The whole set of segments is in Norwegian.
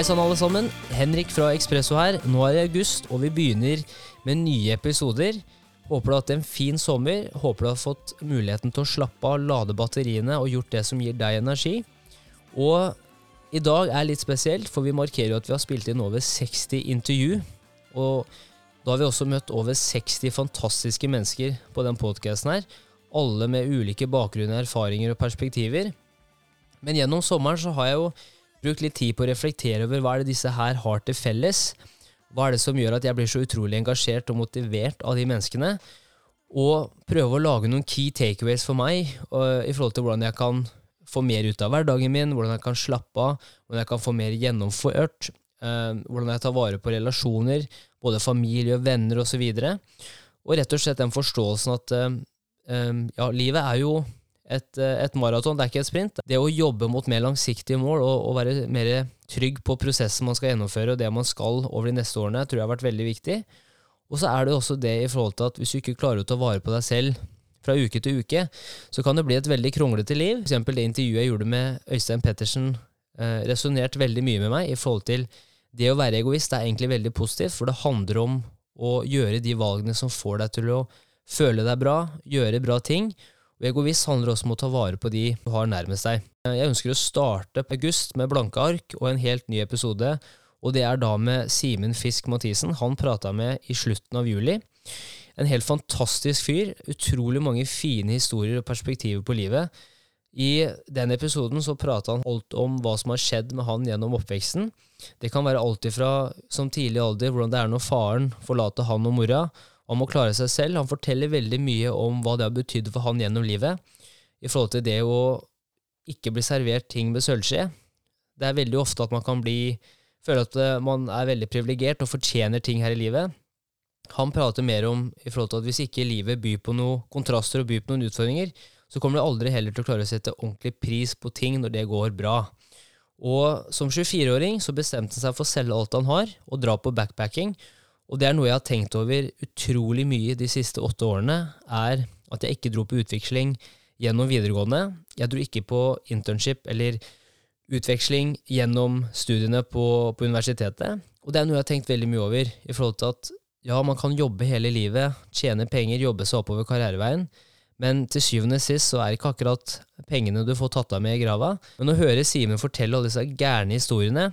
Hei sann, alle sammen. Henrik fra Ekspresso her. Nå er det august, og vi begynner med nye episoder. Håper du har hatt en fin sommer. Håper du har fått muligheten til å slappe av, lade batteriene og gjort det som gir deg energi. Og i dag er litt spesielt, for vi markerer jo at vi har spilt inn over 60 intervju. Og da har vi også møtt over 60 fantastiske mennesker på den podkasten her. Alle med ulike bakgrunner, erfaringer og perspektiver. Men gjennom sommeren så har jeg jo brukt litt tid på å reflektere over hva er det disse her har til felles. Hva er det som gjør at jeg blir så utrolig engasjert og motivert av de menneskene? Og prøve å lage noen key takeaways for meg og, i forhold til hvordan jeg kan få mer ut av hverdagen min, hvordan jeg kan slappe av, hvordan jeg kan få mer gjennomført, eh, hvordan jeg tar vare på relasjoner, både familie og venner osv. Og, så og rett og slett den forståelsen at eh, eh, ja, livet er jo et, eh, et maraton, det er ikke et sprint. Det å jobbe mot mer langsiktige mål og, og, være mer trygg på prosessen man skal gjennomføre, og det man skal over de neste årene, tror jeg har vært veldig viktig. Og så er det også det i forhold til at hvis du ikke klarer å ta vare på deg selv fra uke til uke, så kan det bli et veldig kronglete liv. For eksempel det intervjuet jeg gjorde med Øystein Pettersen, eh, resonnerte veldig mye med meg i forhold til det å være egoist er egentlig veldig positivt, for det handler om å gjøre de valgene som får deg til å føle deg bra, gjøre bra ting. Og egoist handler også om å ta vare på de du har nærmest deg. Jeg ønsker å starte august med blanke ark og en helt ny episode, og det er da med Simen Fisk Mathisen. Han prata med i slutten av juli. En helt fantastisk fyr. Utrolig mange fine historier og perspektiver på livet. I den episoden så prata han alt om hva som har skjedd med han gjennom oppveksten. Det kan være alt ifra som tidlig alder, hvordan det er når faren forlater han og mora, om å klare seg selv. Han forteller veldig mye om hva det har betydd for han gjennom livet, i forhold til det å ikke bli servert ting med sølvskje. Det er veldig ofte at man kan bli føle at eh, man er veldig privilegert og fortjener ting her i livet. Han prater mer om i forhold til at hvis ikke livet byr på noen kontraster og byr på noen utfordringer, så kommer du aldri heller til å klare å sette ordentlig pris på ting når det går bra. Og som 24-åring så bestemte han seg for å selge alt han har, og dra på backpacking. Og det er noe jeg har tenkt over utrolig mye de siste åtte årene, er at jeg ikke dro på utveksling gjennom videregående. Jeg dro ikke på internship eller utveksling gjennom studiene på, på universitetet. Og det er noe jeg har tenkt veldig mye over, i forhold til at ja, man kan jobbe hele livet, tjene penger, jobbe seg oppover karriereveien, men til syvende og sist så er det ikke akkurat pengene du får tatt av med i grava. Men å høre Simen fortelle alle disse gærne historiene,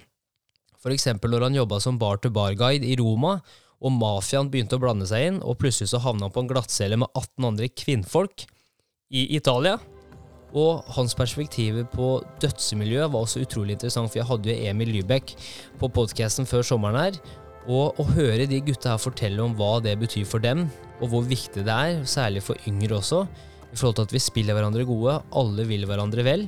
f.eks. når han jobba som bar-to-bar-guide i Roma, og mafiaen begynte å blande seg inn, og plutselig så havna han på en glattcelle med 18 andre kvinnfolk i Italia. Og hans perspektiver på dødsmiljøet var også utrolig interessant, for jeg hadde jo Emil Lybekk på podkasten før sommeren her. Og å høre de gutta her fortelle om hva det betyr for dem, og hvor viktig det er, særlig for yngre også, i forhold til at vi spiller hverandre gode, alle vil hverandre vel.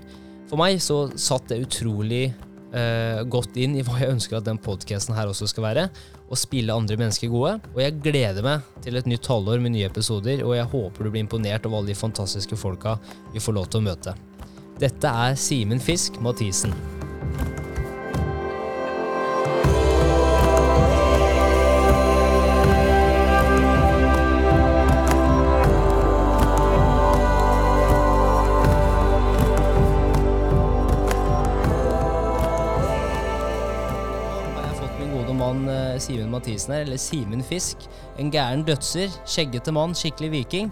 For meg så satt det utrolig eh, godt inn i hva jeg ønsker at den podkasten her også skal være og spille andre mennesker gode. Og jeg gleder meg til et nytt halvår med nye episoder, og jeg håper du blir imponert av alle de fantastiske folka vi får lov til å møte. Dette er Simen Fisk Mathisen. Simen Mathisen her, eller Simen Fisk. En gæren dødser, skjeggete mann, skikkelig viking.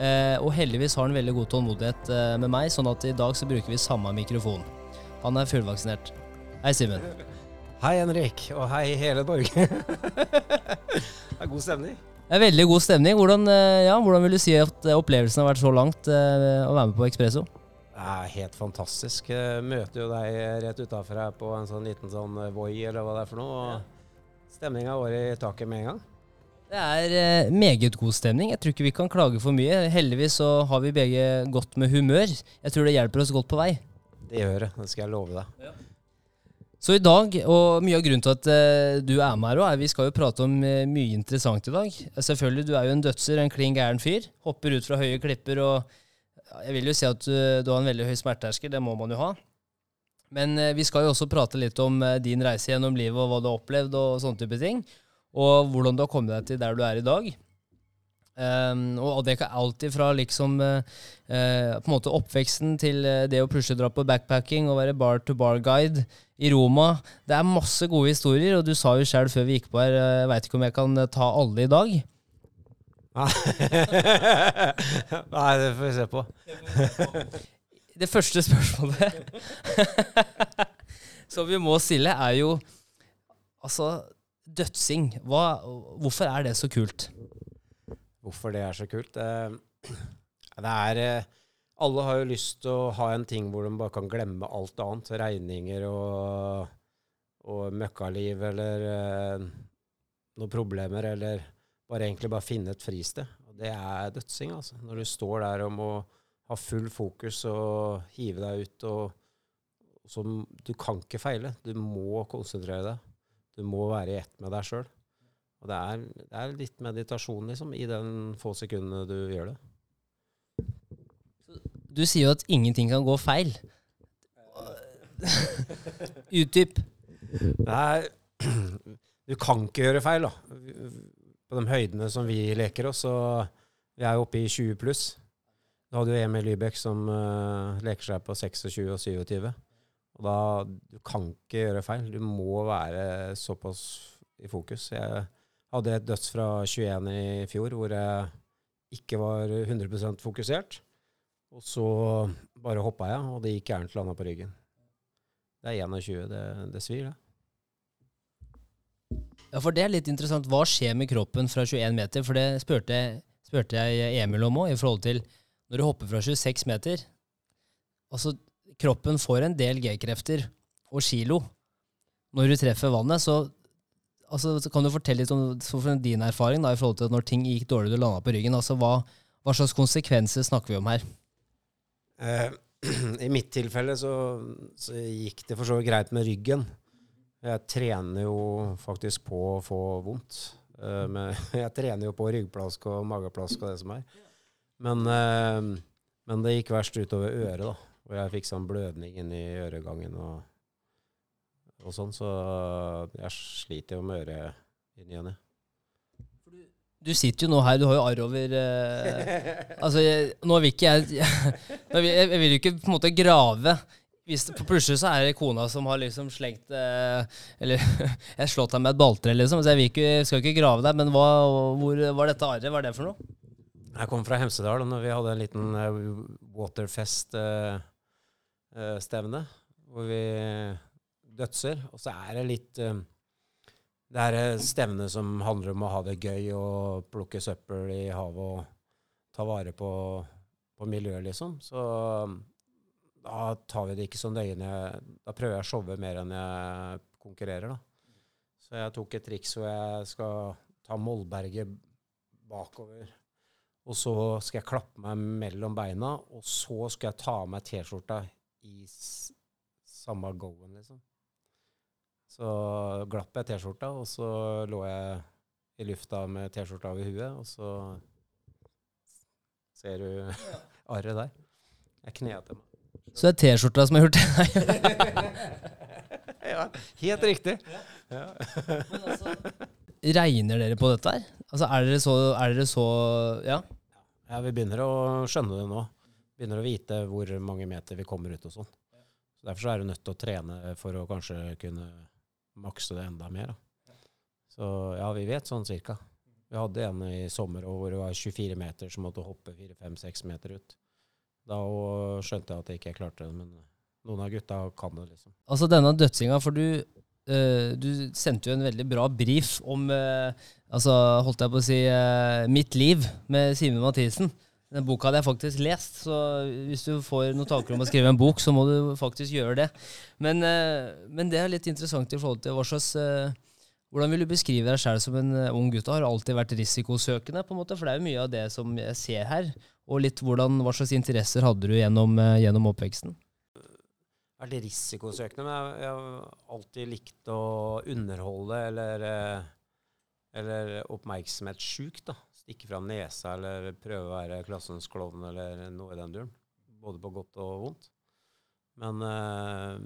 Eh, og heldigvis har han veldig god tålmodighet eh, med meg, sånn at i dag så bruker vi samme mikrofon. Han er fullvaksinert. Hei, Simen. Hei, Henrik. Og hei, hele Norge. det er god stemning. Det er veldig god stemning. Hvordan, eh, ja, hvordan vil du si at opplevelsen har vært så langt eh, å være med på Ekspresso? Det er helt fantastisk. Møter jo deg rett utafor her på en sånn liten sånn Voi, eller hva det er for noe. Ja. Stemninga var i taket med en gang. Det er eh, meget god stemning. Jeg tror ikke vi kan klage for mye. Heldigvis så har vi begge godt med humør. Jeg tror det hjelper oss godt på vei. Det gjør det. Det skal jeg love deg. Ja. Så i dag, og mye av grunnen til at uh, du er med her òg, er vi skal jo prate om uh, mye interessant i dag. Selvfølgelig, du er jo en dødser, en klin gæren fyr. Hopper ut fra høye klipper og Jeg vil jo si at du, du har en veldig høy smerteterskel, det må man jo ha. Men eh, vi skal jo også prate litt om eh, din reise gjennom livet og hva du har opplevd og sånne type ting. Og hvordan du har kommet deg til der du er i dag. Um, og det er alltid fra liksom uh, på en måte oppveksten til det å plutselig dra på backpacking og være bar to bar guide i Roma. Det er masse gode historier, og du sa jo sjøl før vi gikk på her, jeg veit ikke om jeg kan ta alle i dag. Nei, det får vi se på. Det første spørsmålet som vi må stille, er jo altså dødsing. Hva, hvorfor er det så kult? Hvorfor det er så kult? Eh, det er eh, Alle har jo lyst til å ha en ting hvor de bare kan glemme alt annet. Regninger og, og møkkaliv eller eh, noen problemer, eller bare egentlig bare finne et fristed. Og det er dødsing, altså. Når du står der og må ha full fokus og hive deg ut og så Du kan ikke feile. Du må konsentrere deg. Du må være i ett med deg sjøl. Og det er, det er, litt meditasjon, liksom, i den få sekundene du gjør det. Du sier jo at ingenting kan gå feil. Utdyp. Nei, du kan ikke gjøre feil, da. På de høydene som vi leker oss, så vi er oppe i 20 pluss. Da hadde jo Emil Lybekk som uh, leker seg på 26 og 27. Og da Du kan ikke gjøre feil. Du må være såpass i fokus. Jeg hadde et døds fra 21 i fjor hvor jeg ikke var 100% fokusert. Og så bare hoppa jeg, og det gikk gærent. Landa på ryggen. Det er 21. Det, det svir, det. Ja, for det er litt interessant. Hva skjer med kroppen fra 21 meter? For det spurte jeg Emil om òg, i forhold til når du hopper fra 26 meter. Altså, kroppen får en del G-krefter og kilo når du treffer vannet. Så, altså, så kan du fortelle litt om din erfaring da, i forhold til når ting gikk dårlig, du landa på ryggen. Altså, hva, hva, slags konsekvenser snakker vi om her? Eh, I mitt tilfelle så, så gikk det for så vidt greit med ryggen. Jeg trener jo faktisk på å få vondt. Uh, men jeg trener jo på ryggplask og mageplask og det som er. Men, eh, men det gikk verst utover øret, da. Hvor jeg fikk sånn blødning inni øregangen og, og sånn. Så jeg sliter jo med øret i ny og. Du sitter jo nå her, du har jo arr over eh, Altså, jeg, nå vil ikke jeg jeg, vil jo ikke på en måte grave hvis det, plutselig så er det kona som har liksom slengt eh, Eller jeg slått deg med et balltre, liksom. Så jeg ikke, skal ikke grave deg, men hva hvor var dette arret? Hva er det for noe? Jeg kom fra Hemsedal, og vi hadde en liten uh, Waterfest-stevne. Uh, uh, hvor vi dødser. Og så er det litt Det er stevne som handler om å ha det gøy og plukke søppel i havet og ta vare på, på miljøet, liksom. Så da tar vi det ikke så nøye. Da prøver jeg å showe mer enn jeg konkurrerer, da. Så jeg tok et triks hvor jeg skal ta Mollberget bakover. Og så skal jeg klappe meg mellom beina, og så skal jeg ta av meg T-skjorta i samme go-en, liksom. Så glapp jeg T-skjorta, og så lå jeg i lufta med T-skjorta over huet, og så ser du arret der. Jeg knete meg. Så det er T-skjorta som har gjort det? ja, helt riktig. Ja. altså, regner dere på dette her? Altså, er dere så, er dere så ja? Ja? Vi begynner å skjønne det nå. Begynner å vite hvor mange meter vi kommer ut og sånn. Så Derfor så er du nødt til å trene for å kanskje kunne makse det enda mer. Da. Så ja, vi vet sånn cirka. Vi hadde en i sommer hvor det var 24 meter som måtte hoppe 4-5-6 meter ut. Da skjønte jeg at jeg ikke klarte det, men noen av gutta kan det, liksom. Altså denne dødsinga, for du, uh, du sendte jo en veldig bra brief om uh, altså, holdt jeg på å si, uh, mitt liv med Simen Mathisen. Den boka hadde jeg faktisk lest, så hvis du får noen tanker om å skrive en bok, så må du faktisk gjøre det. Men, men det er litt interessant i forhold til hva slags hvordan vil du beskrive deg sjøl som en ung gutt? Har alltid vært risikosøkende? på en måte? For det er jo mye av det som jeg ser her. Og litt hvordan, hva slags interesser hadde du gjennom, gjennom oppveksten? Vært risikosøkende, men jeg, har alltid likt å underholde eller, eh, eller oppmerksomhetssjuk. da. Stikke fram nesa eller prøve å være klassens klovn eller noe i den duren. Både på godt og vondt. Men eh,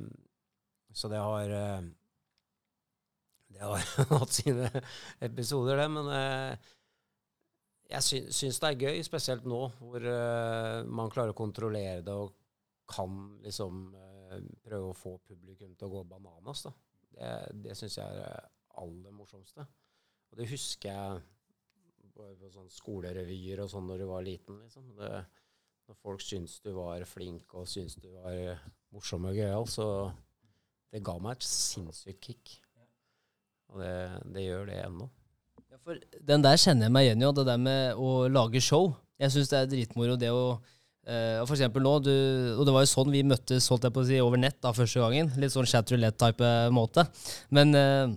Så det har Det har hatt sine episoder, det. Men jeg sy syns det er gøy, spesielt nå hvor man klarer å kontrollere det og kan liksom prøve å få publikum til å gå bananas. da. Det, det syns jeg er det aller morsomste. Og det husker jeg bare på sånn skolerevyer og sånn når du var liten. liksom. Det, når folk syntes du var flink og syntes du var morsom og gøyal, så det ga meg et sinnssykt kick. Og det, det gjør det ennå. Ja, for den der kjenner jeg meg igjen i, det der med å lage show. Jeg syns det er dritmoro det å eh, For eksempel nå, du, og det var jo sånn vi møttes holdt jeg på å si, over nett da første gangen. Litt sånn chat roulette-type måte. Men eh,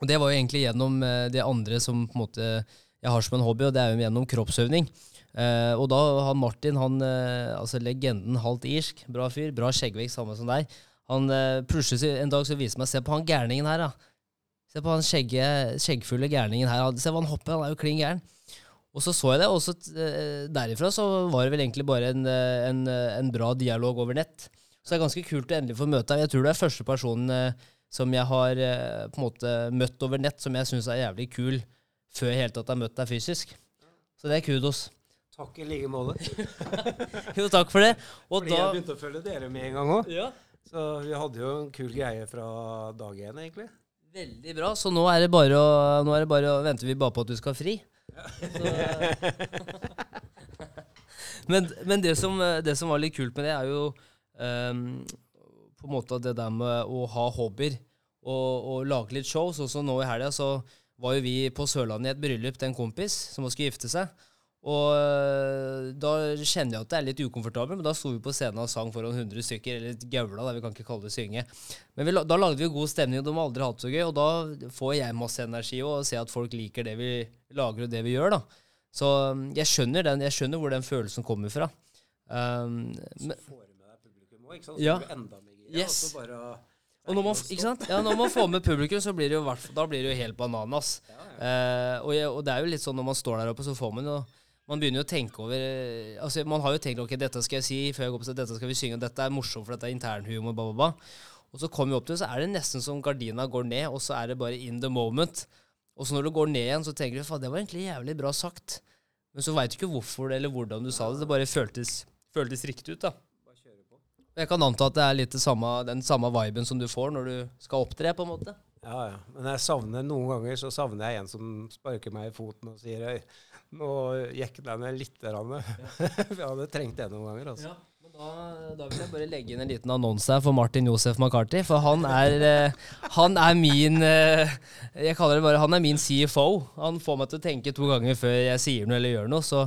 og det var jo egentlig gjennom eh, det andre som på en måte jeg har som en hobby, og det er jo gjennom kroppsøvning. Uh, og da har Martin, han, uh, altså legenden halvt irsk, bra fyr, bra skjeggvekst, samme som deg. Han eh, plutselig en dag så viser meg Se på han gærningen her, da. Se på han skjegge, skjeggfulle gærningen her. Se hva han hopper, han er jo klin gæren. Og så så jeg det, og så derifra så var det vel egentlig bare en, en, en bra dialog over nett. Så det er ganske kult å endelig få møte deg. Jeg tror du er første personen som jeg har eh, på en måte møtt over nett, som jeg syns er jævlig kul, før jeg helt tatt har møtt deg fysisk. Så det er kudos. Takk i like måte. Jo, takk for det. Og Fordi da jeg begynte å følge dere med en gang òg. ja. Så vi hadde jo en kul greie fra dag én, egentlig. Veldig bra. Så nå er det bare å, nå det bare å venter vi bare på at du skal ha fri. Så, men men det, som, det som var litt kult med det, er jo ehm, på en måte det der med å ha hobbyer og, og lage litt show. Sånn som nå i helga, så var jo vi på Sørlandet i et bryllup til en kompis som skulle gifte seg. Og øh, da kjenner jeg at det er litt ukomfortabelt, men da sto vi på scenen og sang foran 100 stykker, eller gaula, vi kan ikke kalle det synge. Men vi, da lagde vi god stemning, og de har aldri hatt det så gøy, og da får jeg masse energi og ser at folk liker det vi lager og det vi gjør, da. Så jeg skjønner, den, jeg skjønner hvor den følelsen kommer fra. Um, Så får du med deg publikum òg, ikke sant? Så Ja. blir du enda. Yes. og så bare og når man, ikke sant? Ja, når man får med publikum, så blir det jo, da blir det jo helt bananas. Ja, ja. Eh, og, og det er jo litt sånn når man står der oppe, så får man jo Man begynner jo å tenke over eh, Altså, Man har jo tenkt ok, dette skal jeg si før jeg går på scenen, dette skal vi synge, og dette er morsomt, for dette er internhumor, bla, bla, bla. Og så kommer vi opp til det, så er det nesten som gardina går ned, og så er det bare in the moment. Og så når du går ned igjen, så tenker du faen, det var egentlig jævlig bra sagt. Men så veit du ikke hvorfor eller hvordan du sa det. Det bare føltes, føltes riktig ut, da. Jeg kan anta at det er litt det samme, den samme viben som du får når du skal opptre, på en måte. Ja, ja. Men jeg savner noen ganger så savner jeg en som sparker meg i foten og sier «Øy, nå gikk den ned litt. Ja. jeg hadde trengt det noen ganger. Altså. men da, da vil jeg bare legge inn en liten annonse her for Martin Josef McCarthy. For han er, eh, han er min eh, Jeg kaller det bare Han er min CFO. Han får meg til å tenke to ganger før jeg sier noe eller gjør noe. Så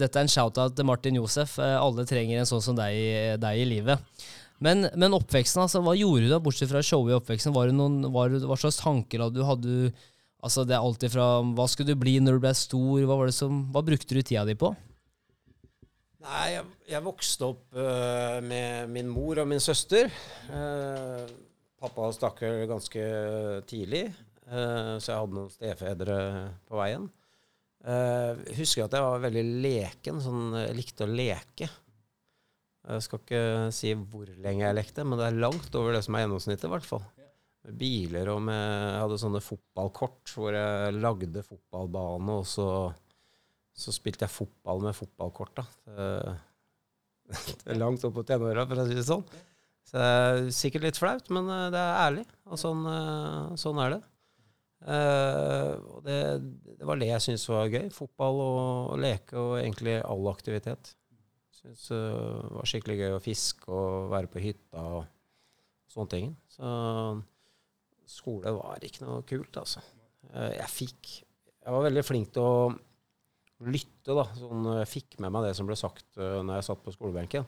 dette er en shout-out til Martin Josef. Eh, alle trenger en sånn som deg, deg i livet. Men, men oppveksten, altså, hva gjorde du da, bortsett fra showet i oppveksten? Var det noen, var det, hva slags tanker hadde du? Hadde du altså det er alltid fra Hva skulle du bli når du ble stor? Hva, som, hva brukte du tida di på? Nei, jeg, jeg vokste opp uh, med min mor og min søster. Uh, pappa stakk ganske tidlig, uh, så jeg hadde noen stefedre på veien. Uh, husker at jeg var veldig leken. Sånn, jeg likte å leke. Jeg skal ikke si hvor lenge jeg lekte, men det er langt over det som er gjennomsnittet, hvert fall. Med biler og med Jeg hadde sånne fotballkort hvor jeg lagde fotballbane, og så, så spilte jeg fotball med fotballkort. da. Det, er langt opp på tenåra, for å si det sånn. Så det er sikkert litt flaut, men eh, det er ærlig. Og sånn, eh, sånn er det. Eh, og det, det var det jeg syntes var gøy. Fotball og, og leke og egentlig all aktivitet. Syns det var skikkelig gøy å fiske og være på hytta og sånne ting. Så skole var ikke noe kult, altså. Uh, jeg fikk Jeg var veldig flink til å lytte, da. Sånn, jeg fikk med meg det som ble sagt uh, når jeg satt på skolebenken.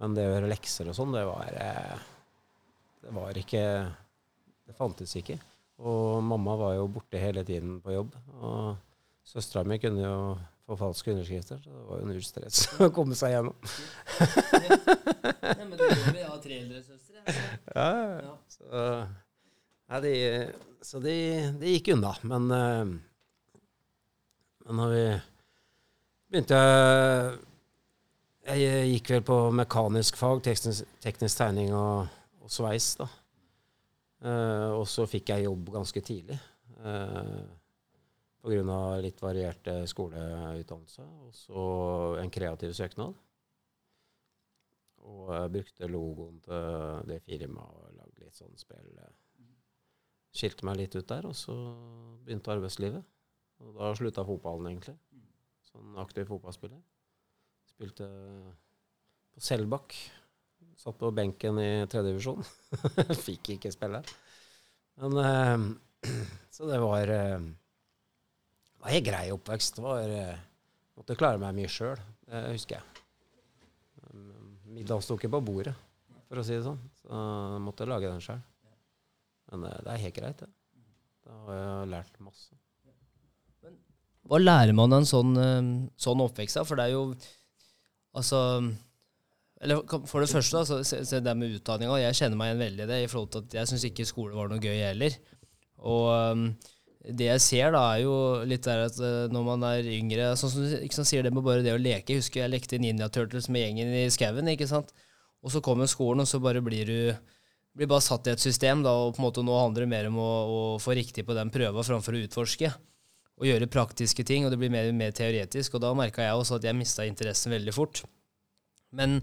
Men det å gjøre lekser og sånn, det var eh, Det var ikke Det fantes ikke. Og mamma var jo borte hele tiden på jobb. Og søstera mi kunne jo forfalske underskrifter, så det var jo null stress å komme seg gjennom. Ja, men det gjør vi. Jeg har tre eldre søstre. Ja, ja, ja. Så, nei, de, så de, de gikk unna. Men, eh, men når vi begynte Jeg gikk vel på mekanisk fag, teknisk, teknisk tegning og, og sveis, da. Eh, og så fikk jeg jobb ganske tidlig. Uh, Pga. litt varierte skoleutdannelse. Og så en kreativ søknad. Og jeg brukte logoen til det firmaet og lagde litt sånn spill. Skilte meg litt ut der, og så begynte arbeidslivet. Og da slutta fotballen, egentlig. Sånn aktiv fotballspiller. Spilte på Selbakk. Satt på benken i tredjedivisjon. Fikk ikke spille. Men eh, Så det var eh, Det var en grei oppvekst. Det var eh, Måtte klare meg mye sjøl, det husker jeg. Middagen sto ikke på bordet, for å si det sånn. Så jeg måtte lage den sjøl. Men det er helt greit, det. Da har jeg lært masse. Hva lærer man av en sånn, sånn oppvekst? For det er jo Altså Eller for det første, altså, se, se det med utdanninga. Jeg kjenner meg igjen veldig i det, i forhold til at jeg syns ikke skole var noe gøy heller. Og um, det jeg ser, da, er jo litt der at eh, når man er yngre Sånn som du sier det med bare det å leke. Jeg husker jeg lekte Ninja Turtles med gjengen i skauen, ikke sant. Og så kommer skolen, og så bare blir du blir bare satt i et system, da, og på en måte nå handler det mer om å, å få riktig på den prøva framfor å utforske og gjøre praktiske ting, og det blir mer mer teoretisk. Og da merka jeg også at jeg mista interessen veldig fort. Men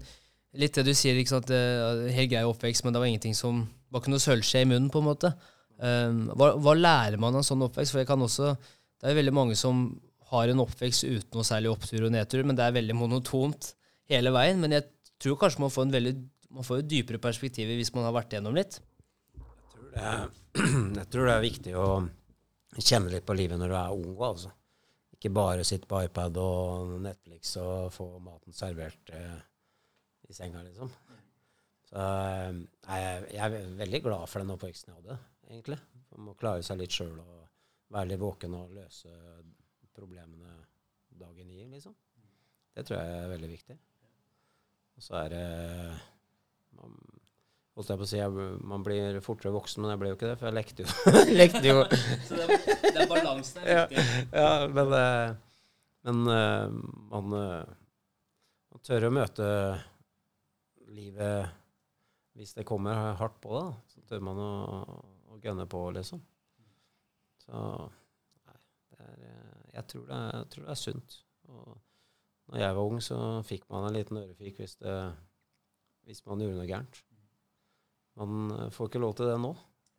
litt det du sier, ikke sant, helt grei oppvekst, men det var ingenting som var ikke noe sølvskje i munnen, på en måte. Um, hva, hva lærer man av sånn oppvekst? For jeg kan også, det er jo veldig mange som har en oppvekst uten noe særlig opptur og nedtur, men det er veldig monotont hele veien. Men jeg tror kanskje man får en veldig man får et dypere perspektiv hvis man har vært gjennom litt. Det er, jeg tror det er viktig å kjenne litt på livet når du er ung. Altså. Ikke bare sitte på iPad og Netflix og få maten servert eh, i senga, liksom. Så eh, jeg, jeg er veldig glad for den oppveksten jeg hadde, egentlig. Man må klare seg litt sjøl og være litt våken og løse problemene dagen gir, liksom. Det tror jeg er veldig viktig. Og så er det man, holdt jeg på å si, jeg, man blir fortere voksen, men jeg ble jo ikke det, for jeg lekte jo. lekte jo. Så det, er, det er balansen Ja, ja, men, eh, men eh, man, eh, man tør å møte livet hvis det kommer hardt på, da. Så tør man å, å gønne på, liksom. Så nei, det er, eh, jeg, tror det jeg tror det er sunt. Og når jeg var ung, så fikk man en liten ørefik hvis, det, hvis man gjorde noe gærent. Man eh, får ikke lov til det nå.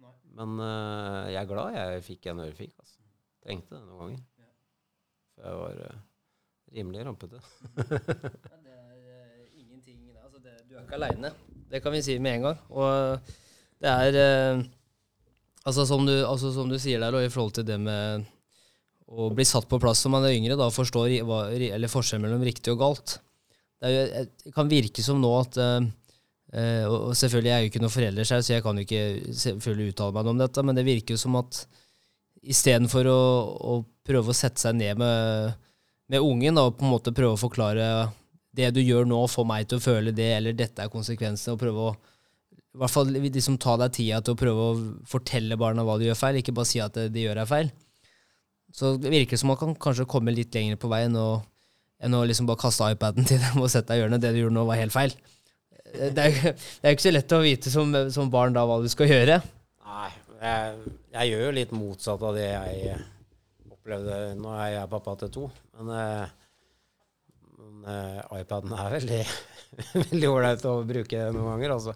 Nei. Men uh, jeg er glad jeg fikk en ørefik. Altså. Trengte det noen ganger. For jeg var uh, rimelig rampete. Ja, det er eh, ingenting altså det, Du er ikke aleine. Det kan vi si med en gang. Og det er eh, altså, som du, altså som du sier der, og i forhold til det med å bli satt på plass som man er yngre, da forstår hva, eller forskjellen mellom riktig og galt. Det, jo, det kan virke som nå at eh, eh, og selvfølgelig jeg er jo ikke noen forelder selv, så jeg kan jo ikke selvfølgelig uttale meg om dette, men det virker jo som at istedenfor å, å prøve å sette seg ned med, med ungen da, og på en måte prøve å forklare det du gjør nå, får meg til å føle det, eller dette er konsekvensene, og prøve å i hvert fall liksom ta deg tida til å prøve å fortelle barna hva de gjør feil, ikke bare si at de, gjør deg feil. Så det virker som man kan kanskje komme litt lenger på veien og, enn å liksom bare kaste iPaden til dem og sette deg i hjørnet. Det du gjorde nå, var helt feil. Det er, jo- ikke så lett å vite som, som barn da hva du skal gjøre. Nei, jeg, jeg gjør jo litt motsatt av det jeg opplevde Nå er jeg pappa til to, men, eh, eh, iPaden er veldig veldig ålreit å bruke noen ganger, altså.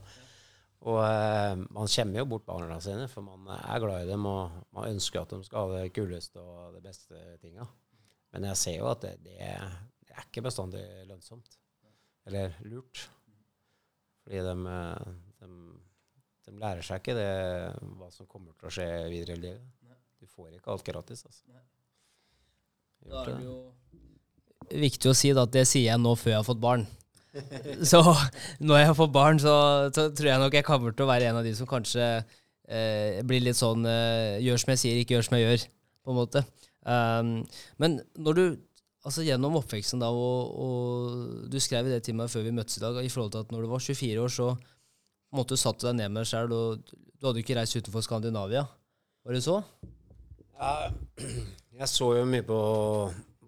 Og uh, man kommer jo bort barna sine, for man er glad i dem, og man ønsker at de skal ha det kuleste og det beste tinga. Men jeg ser jo at det, det, er ikke bestandig lønnsomt. Eller lurt. Fordi de, eh, de, de lærer seg ikke det, hva som kommer til å skje videre i livet. Du får ikke alt gratis, altså. Da er det. jo viktig å si da, at det sier jeg nå før jeg har fått barn. Så når jeg har fått barn, så, så tror jeg nok jeg kommer til å være en av de som kanskje eh, blir litt sånn eh, gjør som jeg sier, ikke gjør som jeg gjør, på en måte. Um, men når du altså gjennom oppveksten da, og, og du skrev det til meg før vi møttes i dag, i forhold til at når du var 24 år, så måtte du satte deg ned med deg sjøl, og du hadde ikke reist utenfor Skandinavia. Var det så? Ja, jeg så jo mye på,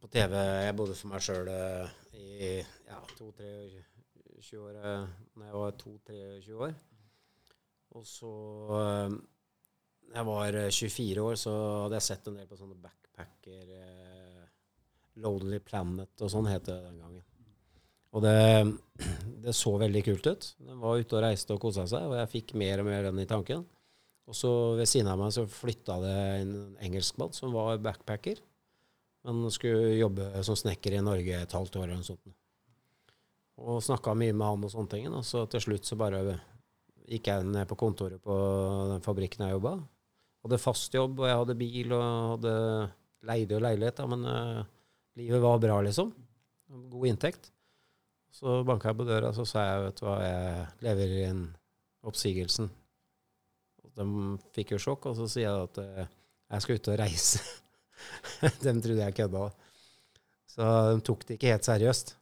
TV. Jeg bodde for meg sjøl i ja, 22-23 år eh, Når jeg var 22-23 år. Og så eh, jeg var eh, 24 år, så hadde jeg sett en del på sånne backpacker eh, Lonely Planet og sånn het det den gangen. Og det, det så veldig kult ut. Den var ute og reiste og kosa seg, og jeg fikk mer og mer den i tanken. Og så ved siden av meg så flytta det en engelskmann som var backpacker. Men skulle jobbe som snekker i Norge et halvt år eller noe sånt. Og snakka mye med han og sånne ting. Og så til slutt så bare gikk jeg ned på kontoret på den fabrikken jeg jobba. Hadde fast jobb, og jeg hadde bil og hadde leide og leilighet, da, men uh, livet var bra, liksom. God inntekt. Så banka jeg på døra, så sa jeg vet du hva, jeg lever inn oppsigelsen. Og de fikk jo sjokk, og så sier jeg at uh, jeg skal ut og reise. de trodde jeg kødda. Så de tok det ikke helt seriøst.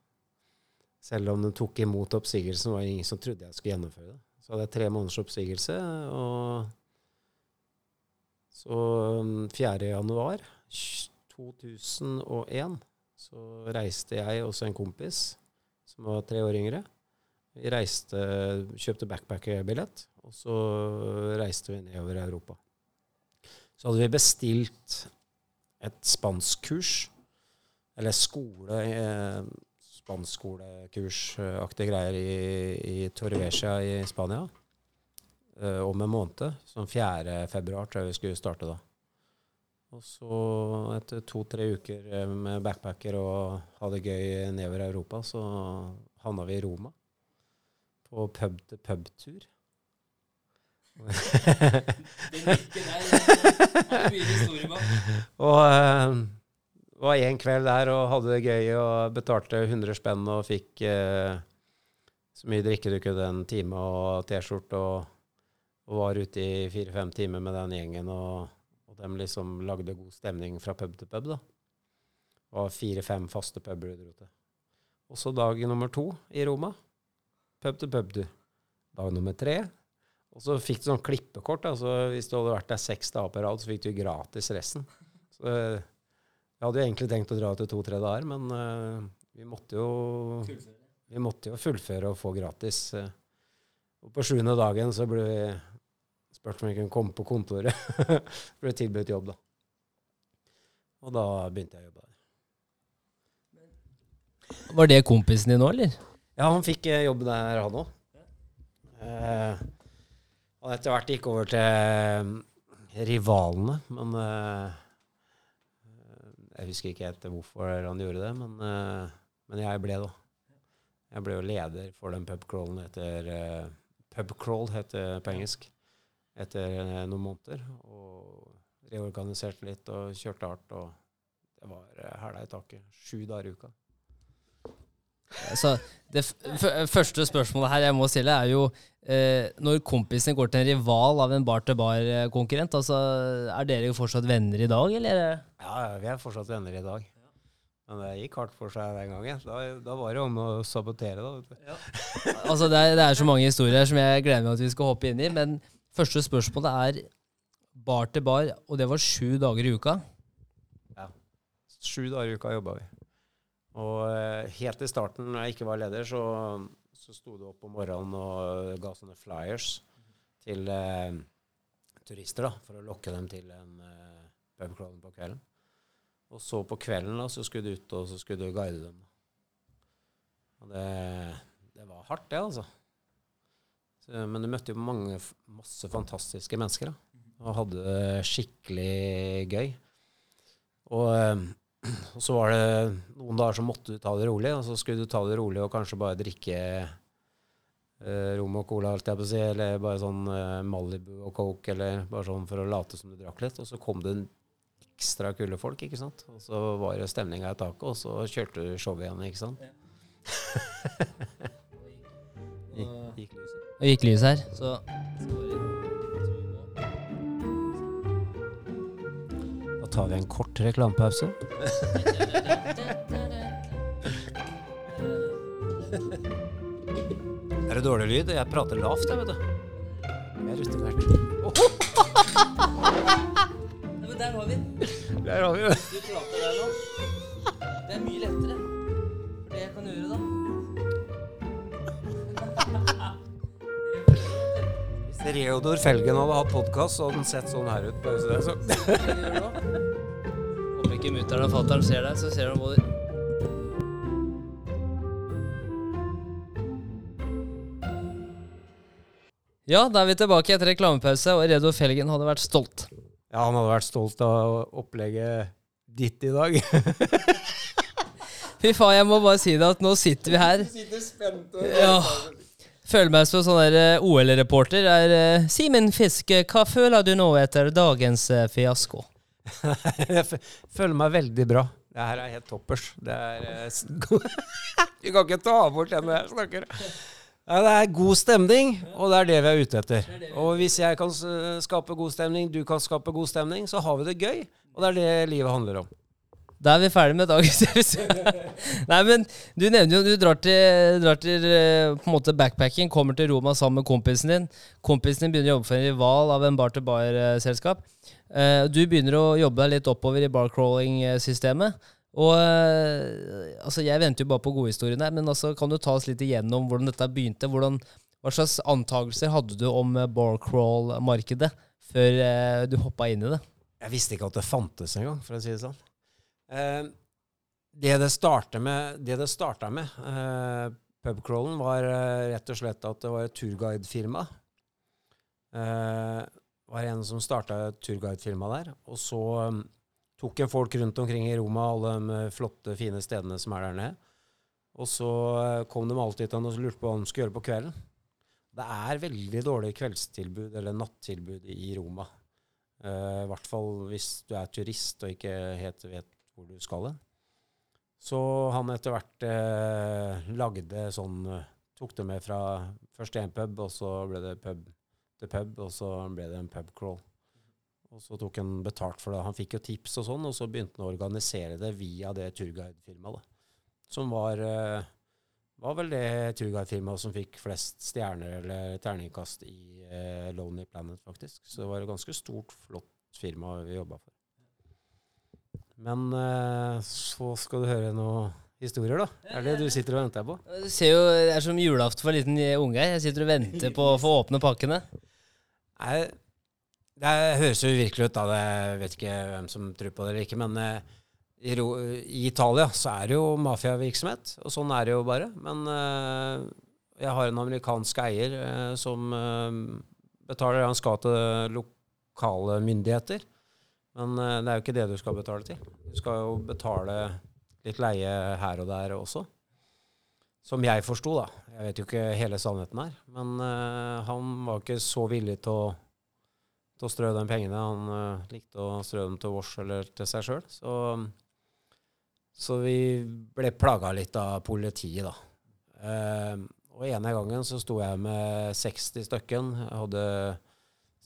Selv om de tok imot oppsigelsen, var det ingen som trodde jeg skulle gjennomføre det. Så hadde jeg tre måneders oppsigelse, og så 4. Um, januar 2001 så reiste jeg og en kompis som var tre år yngre. Vi reiste, kjøpte backpackerbillett, og så reiste vi nedover Europa. Så hadde vi bestilt et spanskkurs, eller skole, eh, spanskkolekursaktige greier i, i Torvesia i Spania uh, om en måned. Sånn 4. februar tror jeg vi skulle starte da. Og så, etter to-tre uker eh, med backpacker og ha det gøy nedover Europa, så havna vi i Roma. På pub-til-pub-tur. og uh, var en kveld der og hadde det gøy og betalte 100 spenn og fikk uh, så mye drikke du kunne en time og T-skjorte og, og, var ute i fire-fem timer med den gjengen. Og, og de liksom lagde god stemning fra pub til pub. da. Det var fire-fem faste puber du dro til. Også dag nummer to i Roma. Pub til pub, du. Dag nummer tre. Og så fikk du sånn klippekort. altså Hvis du hadde vært der seks dager på rad, så fikk du gratis resten. Så jeg hadde jo egentlig tenkt å dra til to-tre dager, men uh, vi, måtte jo, vi måtte jo fullføre og få gratis. Uh, og på sjuende dagen så ble vi spurt om vi kunne komme på kontoret. ble tilbudt jobb, da. Og da begynte jeg å jobbe der. Var det kompisen din nå, eller? Ja, han fikk uh, jobb der, han òg. Uh, han etter hvert gikk over til rivalene, men jeg husker ikke helt hvorfor han gjorde det, men, uh, men jeg ble da. Jeg ble jo leder for den pubcrawlen etter Pubcrawl heter det på engelsk. Etter noen måneder. Og reorganiserte litt og kjørte hardt. Og det var hæla i taket. Sju dager i uka. Så det første spørsmålet her jeg må stille, er jo eh, når kompisen går til en rival av en bar-til-bar-konkurrent, altså, er dere jo fortsatt venner i dag, eller? Ja, vi er fortsatt venner i dag. Men det gikk hardt for seg den gangen. Da, da var det om å sabotere, da. Ja. altså, det er, det er, så mange historier som jeg gleder meg at vi skal hoppe inn i. Men første spørsmålet er bar til bar, og det var sju dager i uka? Ja. Sju dager i uka jobba vi. Og eh, helt i starten, når jeg ikke var leder, så så sto du opp om morgenen og ga sånne flyers til eh, turister da, for å lokke dem til en eh, pubcrawler på kvelden. Og så på kvelden da, så skulle du ut og så skulle du guide dem. Og det, det var hardt, det, altså. Så, men du møtte jo mange, masse fantastiske mennesker da, og hadde det skikkelig gøy. Og, eh, så var det noen dager som måtte du ta det rolig, og så skulle du ta det rolig og kanskje bare drikke eh, rom og cola, alt jeg på å si, eller bare sånn eh, Malibu og Coke, eller bare sånn for å late som du drakk litt. Og så kom det en ekstra kule folk, ikke sant. Og så var det stemninga i taket, og så kjørte du showet igjen, ikke sant. Ja. gikk, gikk lyset. Og gikk lys her, så tar vi en kort reklamepause. er det dårlig lyd? Jeg prater lavt, jeg, vet du. Jeg er rutinert. men der har vi den. Der har vi den. Du prater der nå. Det er mye lettere. For det jeg kan gjøre, da Hvis Reodor Felgen hadde hatt podkast, så hadde den sett sånn her ut. Bare så det, så. Om ikke mutter'n og fatter'n ser deg, så ser de både Ja, da er vi tilbake etter reklamepause, og Redo Felgen hadde vært stolt. Ja, han hadde vært stolt av opplegget ditt i dag. Fy faen, jeg må bare si det at nå sitter vi her. Sitter spent og ja. Føler meg som sånn eh, OL-reporter. Eh, Simen Fiske, hva føler du nå etter dagens eh, fiasko? Jeg føler meg veldig bra. Det her er helt toppers. Det er eh, Du kan ikke ta bort den jeg snakker. Ja, det er god stemning, og det er det vi er ute etter. Og hvis jeg kan skape god stemning, du kan skape god stemning, så har vi det gøy. Og det er det livet handler om. Da er vi ferdige med dagens episode. Nei, men du nevner jo du drar til, drar til eh, på en måte backpacking, kommer til Roma sammen med kompisen din. Kompisen din begynner å jobbe for en rival av en bar-to-bar-selskap. Eh, Du begynner å jobbe deg litt oppover i barcrawling-systemet. Og eh, altså, Jeg venter jo bare på godhistorien her, men altså, kan du ta oss litt igjennom hvordan dette begynte? Hvordan, hva slags antakelser hadde du om barcrawl-markedet før du hoppa inn i det? Jeg visste ikke at det fantes engang, for å si det sånn. Eh, det det starta med, det det starta med eh, pubcrawlen, var eh, rett og slett at det var et turguidefirma. Eh, var en som starta turguidefirma der. Og så um, tok en folk rundt omkring i Roma, alle de flotte, fine stedene som er der nede. Og så kom de alltid til han og lurte på hva de skulle gjøre på kvelden. Det er veldig dårlig kveldstilbud eller nattilbud i Roma. I hvert fall hvis du er turist og ikke helt vet hvor du skal hen. Så han etter hvert eh, lagde sånn eh, Tok det med fra først én pub, og så ble det pub til pub, og så ble det en pub crawl. Og så tok han betalt for det. Han fikk jo tips og sånn, og så begynte han å organisere det via det turguidefirmaet. Som var, eh, var vel det turguidefirmaet som fikk flest stjerner eller terningkast i eh, Lonely Planet, faktisk. Så det var et ganske stort, flott firma vi jobba for. Men eh, så skal du høre noen historier, da. Er det du sitter og venter på? Du ser jo, Det er som julaften for en liten unge. Jeg sitter og venter på å få åpne pakkene. Nei, det høres jo virkelig ut, da. Jeg vet ikke hvem som tror på det eller ikke. Men eh, i, Italia så er det jo mafiavirksomhet, og sånn er det jo bare. Men eh, jeg har en amerikansk eier eh, som eh, betaler det han skal til lokale myndigheter. Men eh, det er jo ikke det du skal betale til. Du skal jo betale litt leie her og der også. Som jeg forsto, da. Jeg vet jo ikke hele sannheten her. Men uh, han var ikke så villig til å, til å strø de pengene. Han uh, likte å strø dem til vårs eller til seg sjøl. Så, så vi ble plaga litt av politiet, da. Uh, og ene gangen så sto jeg med 60 stykken. Jeg hadde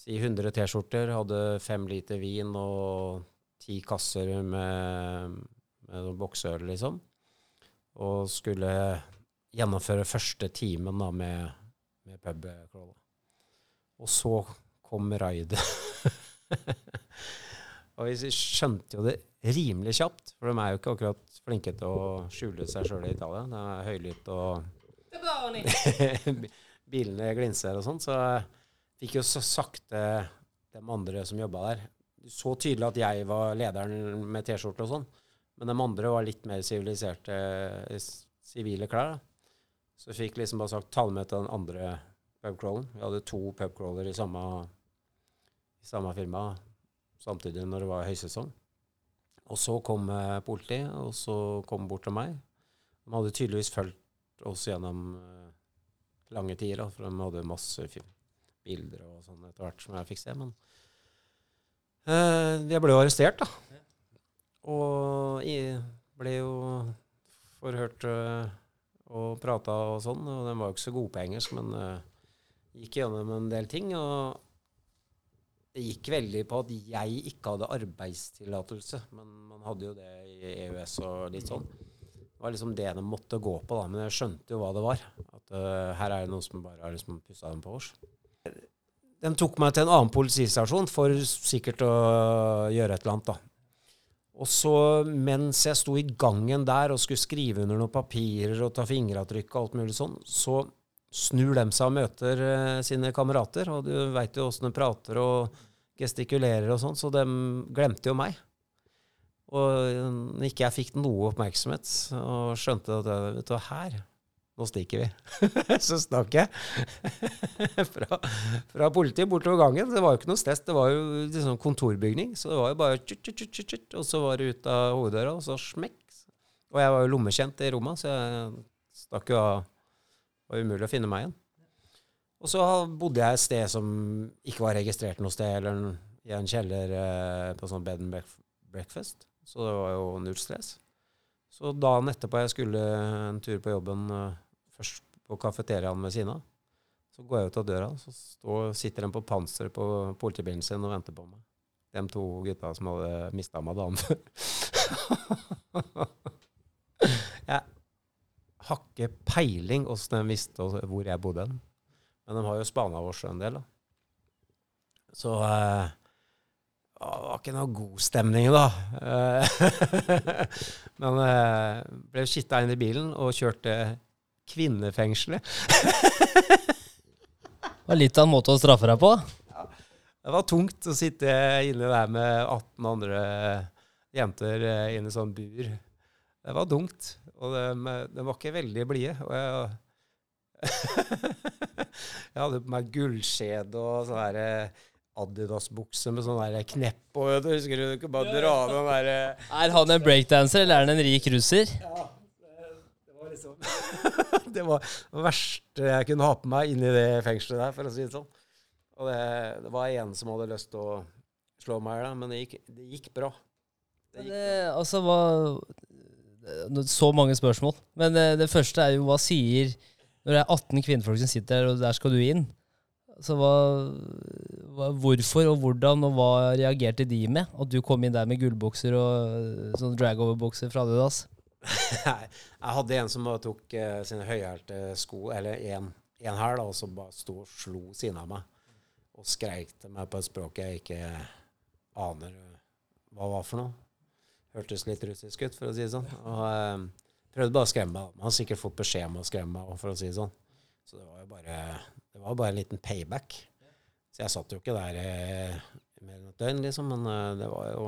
si 100 T-skjorter, hadde fem liter vin og ti kasser med, med bokseøl, liksom. Og skulle gjennomføre første timen da med, med pubcrawl. Og så kom raidet. og vi skjønte jo det rimelig kjapt, for de er jo ikke akkurat flinke til å skjule seg sjøl i Italia. Det er høylytt og bilene glinser og sånn. Så fikk jo så sakte de andre som jobba der. Så tydelig at jeg var lederen med T-skjorte og sånn. Men de andre var litt mer siviliserte sivile klær. da. Så fikk liksom bare sagt ta med til den andre pubcrawlen. Vi hadde to pubcrawler i samme, i samme firma samtidig når det var høysesong. Og så kom eh, politiet, og så kom bort til meg. De hadde tydeligvis fulgt oss gjennom eh, lange tider, for de hadde masse fi- bilder og sånn etter hvert som jeg fikk se. Men uh, jeg ble jo arrestert, da. Og jeg ble jo forhørt eh, og prata og sånn. Og den var jo ikke så god på engelsk, men uh, gikk gjennom en del ting. Og det gikk veldig på at jeg ikke hadde arbeidstillatelse, men man hadde jo det i EØS og litt sånn. Det var liksom det de måtte gå på, da. Men jeg skjønte jo hva det var. At uh, her er det noen som bare har liksom pussa dem på oss. De tok meg til en annen politistasjon for sikkert å gjøre et eller annet, da. Og så mens jeg sto i gangen der og skulle skrive under noen papirer og ta fingeravtrykk og alt mulig sånn, så snur de seg og møter eh, sine kamerater, og du veit jo åssen de prater og gestikulerer og sånn, så de glemte jo meg. Og ikke jeg fikk noe oppmerksomhet og skjønte at jeg, vet du, her, nå stikker vi. så stakk jeg fra, fra politiet bortover gangen. Det var jo ikke noe stress. Det var jo liksom kontorbygning, så det var jo bare tjut, tjut, tjut, tjut, Og så var det ut av hoveddøra, og så smekk. Og jeg var jo lommekjent i Roma, så jeg stakk jo av. Det var umulig å finne meg igjen. Og så bodde jeg et sted som ikke var registrert noe sted, eller i en kjeller eh, på sånn bed and breakfast. Så det var jo null stress. Så dagen etterpå jeg skulle en tur på jobben, eh, først på kafeteriaen ved siden av, så går jeg ut av døra, så står, sitter de på panseret på politibilen sin og venter på meg. De to gutta som hadde mista meg før. jeg har ikke peiling åssen de visste hvor jeg bodde. Men de har jo spana oss en del, da. Så eh, det var ikke noe god stemning, da. Men eh, ble kitta inn i bilen og kjørte kvinnefengselet. det var litt av en måte å straffe deg på? Ja. Det var tungt å sitte inne der med 18 andre jenter eh, inne i sånn bur. Det var tungt. Og de, de var ikke veldig blide. Og jeg jeg hadde på meg gullskjede og sånn derre Adidas-bukse med sånn der knepp du Husker du ikke bare dra den derre Er han en breakdanser, eller er han en rik russer? Ja. Det var liksom Det var det verste jeg kunne ha på meg inni det fengselet der, for å si det sånn. Og det, det var en som hadde lyst til å slå meg i hjel, men det gikk, det gikk bra. Det gikk det, altså, hva Så mange spørsmål. Men det, det første er jo hva sier når det er 18 kvinnfolk som sitter der, og der skal du inn så hva, hva, Hvorfor og hvordan og hva reagerte de med? At du kom inn der med gullbukser og sånn dragover-bukser fra Adidas? Jeg hadde en som tok uh, sine høyhælte sko, eller her, da, og som bare sto og slo siden av meg. Og skreik til meg på et språk jeg ikke aner hva var for noe. Hørtes litt russisk ut, for å si det sånn. Og uh, Prøvde bare å skremme meg. Man har sikkert fått beskjed om å skremme meg, for å si det sånn. Så det var jo bare, det var bare en liten payback. Så jeg satt jo ikke der uh, mer enn et døgn, liksom. Men eh, det var jo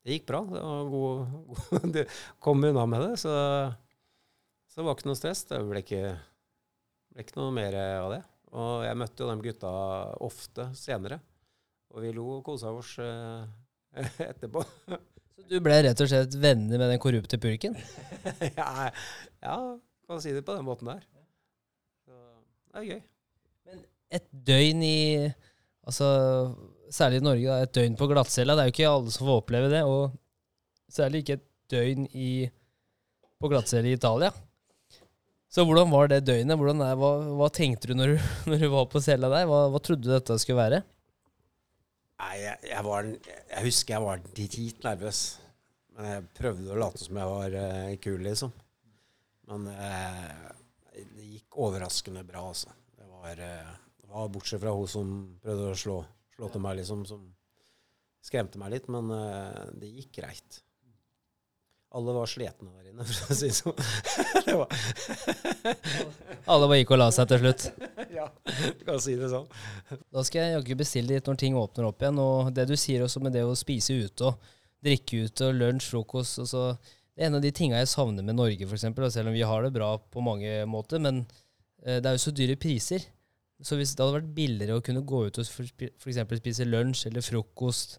Det gikk bra. Det var god, god Det kom unna med det, så, så det var ikke noe stress. Det ble ikke, ble ikke noe mer av det. Og jeg møtte jo de gutta ofte senere. Og vi lo og kosa oss eh, etterpå. Så du ble rett og slett venner med den korrupte purken? ja, ja, kan si det på den måten der. Så det er gøy. Men et døgn i Altså, særlig i Norge, da, et døgn på glattcella. Det er jo ikke alle som får oppleve det. Og særlig ikke et døgn i, på glattcelle i Italia. Så hvordan var det døgnet? Er, hva, hva, tenkte du når, du når, du var på cella der? Hva, hva trodde du dette skulle være? Nei, jeg, jeg, var, jeg, husker jeg var dritnervøs. Men jeg prøvde å late som jeg var uh, kul, liksom. Men uh, det gikk overraskende bra, altså. Det var, uh, det var bortsett fra hun som prøvde å slå, slå til meg, liksom, som skremte meg litt. Men det gikk greit. Alle var slitne der inne, for å si det sånn. Alle bare gikk og la seg til slutt? ja, du kan si det sånn. Da skal jeg jaggu bestille litt når ting åpner opp igjen. Og det du sier også med det å spise ute og drikke ute og lunsj, frokost altså, Det er en av de tinga jeg savner med Norge, f.eks. Selv om vi har det bra på mange måter. Men eh, det er jo så dyre priser. Så hvis det hadde vært billigere å kunne gå ut og f.eks. spise lunsj eller frokost,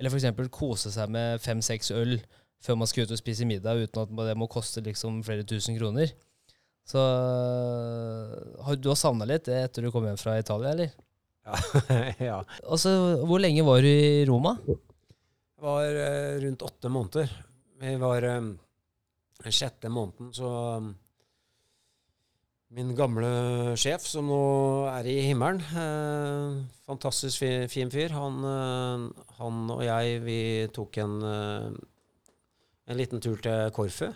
eller f.eks. kose seg med fem-seks øl før man skal ut og spise middag uten at det må koste liksom flere tusen kroner. Så har du har savna litt det etter du kom hjem fra Italia, eller? Ja. ja. Altså, hvor lenge var du i Roma? Det var uh, rundt åtte måneder. Vi var um, sjette måneden, så Min gamle sjef, som nå er i himmelen, Eh, fantastisk fin, fyr, han, eh, han, og jeg, vi tok en en liten tur til Korfu,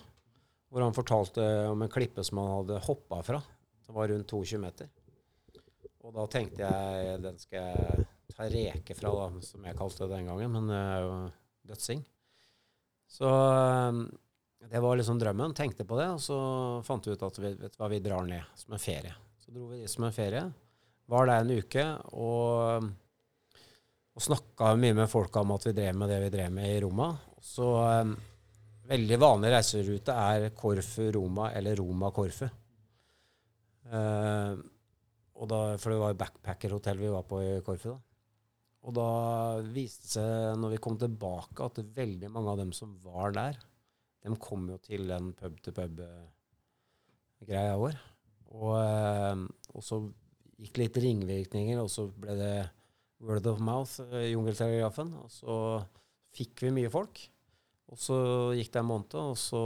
hvor han fortalte om en klippe som han hadde hoppa fra. Det var rundt 22 meter. Og da tenkte jeg den skal jeg ta reke fra, da, som jeg kalte det den gangen. Men det er jo dødsing. Så um, det var liksom drømmen. Tenkte på det, og så fant vi ut at vi, vet hva, vi drar ned som en ferie. Så dro vi dit som en ferie. Var der en uke og, og snakka mye med folka om at vi drev med det vi drev med i Roma. Så um, Veldig vanlig reiserute er Korfu-Roma eller Roma-Korfu. Uh, for det var jo backpackerhotell vi var på i Korfu. da. Og da viste det seg, når vi kom tilbake, at veldig mange av dem som var der, de kom jo til den pub-til-pub-greia vår. Og, eh, og så gikk det litt ringvirkninger, og så ble det word of mouth, eh, jungeltelegrafen. Og så fikk vi mye folk. Og så gikk det en måned så,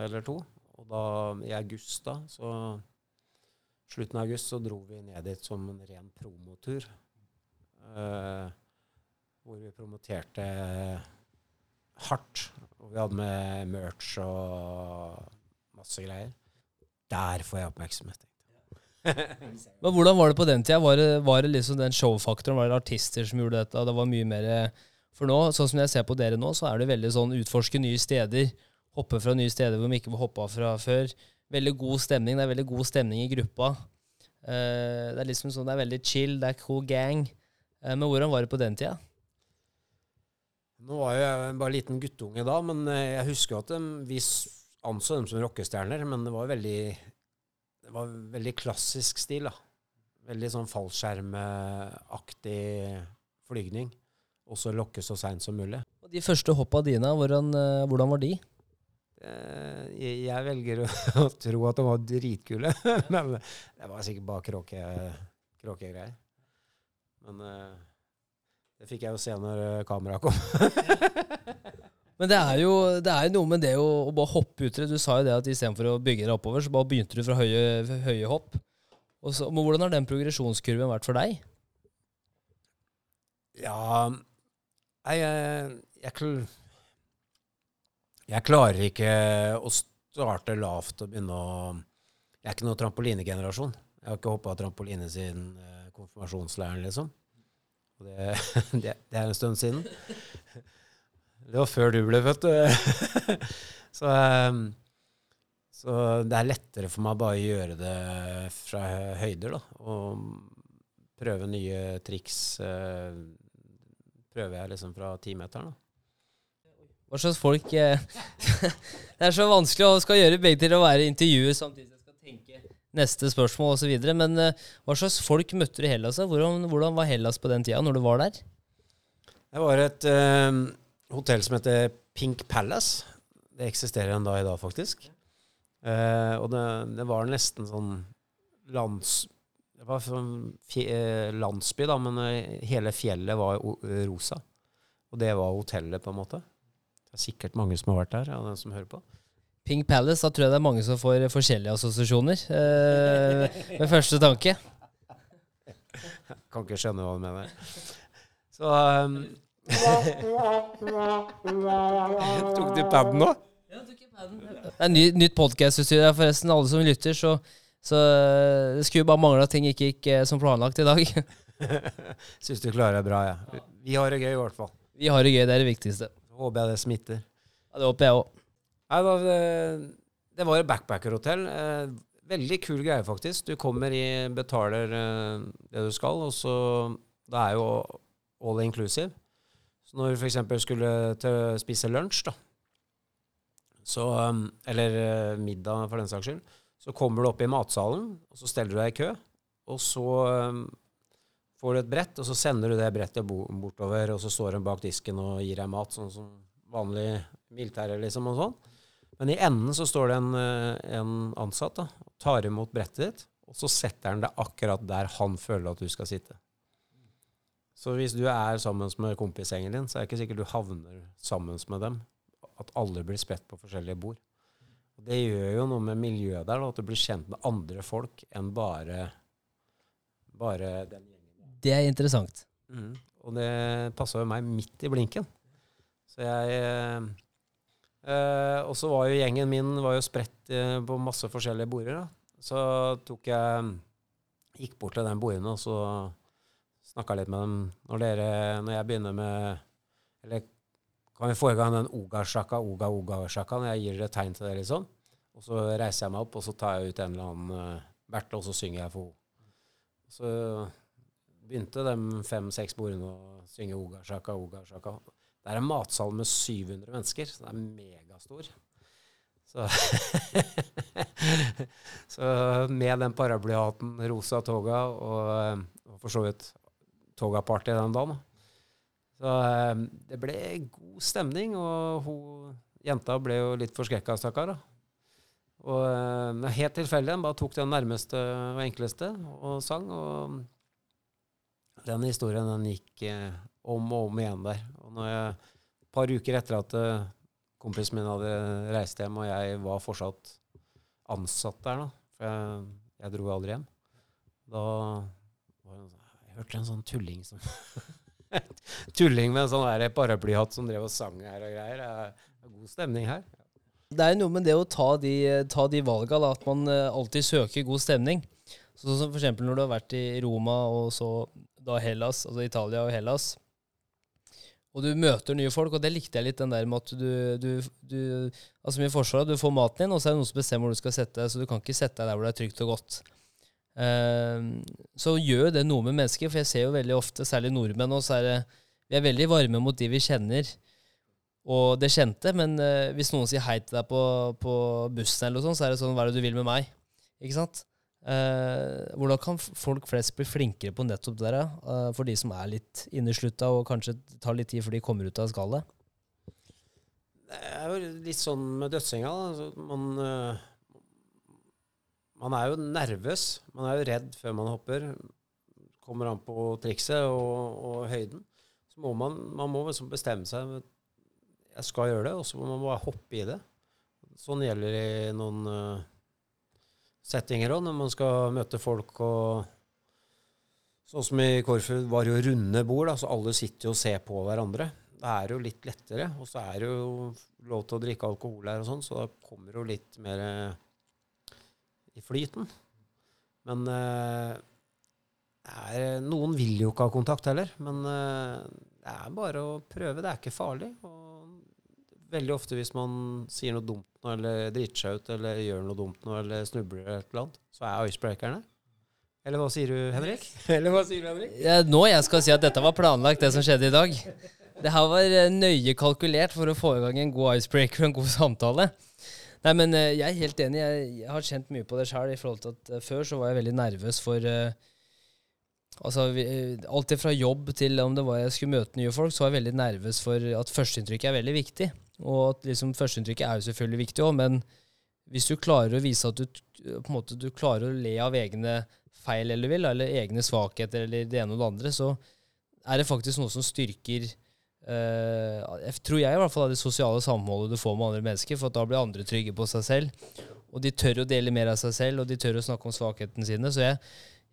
eller to. Og da, i august, da, så slutten av august, så dro vi ned dit som en ren promotur. Eh, hvor vi promoterte hardt. Og vi hadde med merch og masse greier. Der får jeg oppmerksomhet. Men hvordan var det på den tida? Var det, var det liksom den showfaktoren? Var det artister som gjorde dette? Det var mye mer For nå, sånn som jeg ser på dere nå, så er det veldig sånn utforske nye steder. Hoppe fra nye steder hvor vi ikke var hoppa fra før. Veldig god stemning. Det er veldig god stemning i gruppa. Eh, det er liksom sånn, det er veldig chill, det er cool gang. Eh, men hvordan var det på den tida? Nå var jo jeg bare liten guttunge da, men eh, jeg husker at vi anså dem som rockestjerner. Men det var veldig, det var veldig klassisk stil. da. Veldig sånn fallskjermaktig flygning. Og så lokke så seint som mulig. Og de første hoppa dine, hvordan, eh, hvordan var de? Eh, Jeg, jeg velger å, å tro at de var dritkule, men det var sikkert bare kråke- Men eh, det fikk jeg jo se når kameraet kom. Men det er jo det er jo noe med det å, å bare hoppe uti det. Du sa jo det at istedenfor å bygge deg oppover, så bare begynte du fra høye, høye hopp. Og så, men hvordan har den progresjonskurven vært for deg? Ja jeg, jeg, jeg klarer ikke å starte lavt og begynne å Jeg er ikke noen trampolinegenerasjon. Jeg har ikke hoppa trampoline siden eh, konfirmasjonsleiren, liksom. Og det, det, det er en stund siden. Det var før du ble født. så, eh, så det er lettere for meg bare å gjøre det fra høyder, da. Og prøve nye triks. eh, prøver jeg liksom fra timeteren. da. Hva slags folk eh, Det er så vanskelig å skal gjøre begge til å være intervjuet samtidig som jeg skal tenke neste spørsmål osv. Men uh, hva slags folk møtte du i Hellas? Hvordan, hvordan var Hellas på den tida, når du var der? Det var et uh, hotell som heter Pink Palace. Det eksisterer en dag i dag, faktisk. Uh, og det, det var nesten sånn lands... Det var sånn eh, landsby, da, men hele fjellet var rosa. Og det var hotellet, på en måte. Det er sikkert mange som har vært der, av den som hører på. Pink Palace, da tror jeg det er mange som får forskjellige assosiasjoner eh, med første tanke. Kan ikke skjønne hva du mener. Så um, Tok du paden nå? Ja, Det er ny, nytt podkastutstyr her, forresten. Alle som lytter, så, så eh, det skulle jo bare mangle at ting ikke gikk eh, som planlagt i dag. Syns du klarer deg bra, ja. Vi har det gøy, i hvert fall. Vi har det gøy, det er det viktigste. Håper jeg det smitter. Ja, det håper jeg òg. Nei, da, det, var et backpackerhotell. Eh, veldig kul greie, faktisk. Du kommer i, betaler eh, det du skal, og så Det er jo all inclusive. Så når du f.eks. skulle til, spise lunsj, da, så, um, eller eh, middag for den saks skyld, så kommer du opp i matsalen, og så steller du deg i kø, og så får du et brett, og så sender du det brettet bortover, og så står hun bak disken og gir deg mat, sånn som vanlig militære, liksom, og sånn. Men i enden så står det en, eh, en ansatt da, og tar imot brettet ditt, og så setter han det akkurat der han føler at du skal sitte. Så hvis du er sammen med kompisgjengen din, så er det ikke sikkert du havner sammen med dem. At alle blir spredt på forskjellige bord. Og det gjør jo noe med miljøet der, da, at du blir kjent med andre folk enn bare, bare den gjengen. Det er interessant. Mm. Og det passa jo meg midt i blinken. Så jeg eh, Og så var jo gjengen min var jo spredt eh, på masse forskjellige border. Da. Så tok jeg Gikk bort til den bordene og så snakka litt med dem. Når, dere, når jeg begynner med Eller kan vi få i gang den oga-sjaka, oga-oga-sjaka, når jeg gir dere tegn til det, liksom? Og så reiser jeg meg opp, og så tar jeg ut en eller annen uh, og så synger jeg for henne. Så begynte de fem-seks bordene å synge oga-sjaka, oga-sjaka. Det er en matsal med 700 mennesker, så det er megastor. Så, så med den paraplyhatten, rosa toga og, og for så vidt toga-party den dagen. Så eh, det ble god stemning, og hun, jenta ble jo litt forskrekka, stakkar. Og uh, helt tilfeldig. Bare tok den nærmeste og enkleste og sang. Og den historien den gikk uh, om og om igjen der. Og når jeg, et par uker etter at uh, kompisen min hadde reist hjem, og jeg var fortsatt ansatt der, da, for jeg, jeg dro aldri hjem, da var det, sånn, jeg hørte en sånn tulling som Tulling med en sånn paraplyhatt som drev og sang her og greier. Det er god stemning her. Det er noe med det å ta de, ta de valga, at man uh, alltid søker god stemning. Sånn som f.eks. når du har vært i Roma og så da Hellas, altså Italia og Hellas. Og du møter nye folk, og det likte jeg litt, den der med at du, du, du Altså med Forsvaret, du får maten din, og så er det noen som bestemmer hvor du skal sette deg, så du kan ikke sette deg der hvor det er trygt og godt. Uh, så gjør det noe med mennesker, for jeg ser jo veldig ofte, særlig nordmenn, og så er det Vi er veldig varme mot de vi kjenner og det kjente, men uh, hvis noen sier hei til deg på, på bussen, eller noe sånt, så er det sånn Hva er det du vil med meg? Ikke sant? Uh, hvordan kan folk flest bli flinkere på nettopp det der, uh, for de som er litt inneslutta og kanskje tar litt tid før de kommer ut av skallet? Det er jo litt sånn med dødsenga. Altså, man, man er jo nervøs. Man er jo redd før man hopper. Kommer an på trikset og, og høyden. Så må man, man må liksom bestemme seg jeg skal gjøre det, og så må man bare hoppe i det. Sånn gjelder det i noen uh, settinger òg, når man skal møte folk og Sånn som i Korfu var det jo runde bord, da, så alle sitter jo og ser på hverandre. Da er det jo litt lettere. Og så er det jo lov til å drikke alkohol her og sånn, så da kommer det jo litt mer uh, i flyten. Men uh, er, noen vil jo ikke ha kontakt heller. Men det er bare å prøve. Det er ikke farlig. Og veldig ofte hvis man sier noe dumt nå, eller driter seg ut, eller gjør noe dumt noe, eller snubler eller et eller annet, så er icebreakerne. Eller hva sier du, Henrik? eller hva sier du, Henrik? Ja, nå jeg skal si at dette var planlagt, det som skjedde i dag. Det her var eh, nøye kalkulert for å få i gang en god icebreaker og en god samtale. Nei, men eh, jeg er helt enig. Jeg, jeg har kjent mye på det sjøl. I forhold til at uh, før så var jeg veldig nervøs for uh, Altså, vi, Alt fra jobb til om det var jeg skulle møte nye folk, så var jeg veldig nervøs for at førsteinntrykket er veldig viktig. Og at liksom førsteinntrykket er jo selvfølgelig viktig òg, men hvis du klarer å vise at du, måte, du klarer å le av egne feil eller vil, eller egne svakheter eller det ene og det andre, så er det faktisk noe som styrker uh, jeg tror jeg i hvert fall det sosiale samholdet du får med andre mennesker, for da blir andre trygge på seg selv. Og de tør å dele mer av seg selv, og de tør å snakke om svakhetene sine. Så jeg,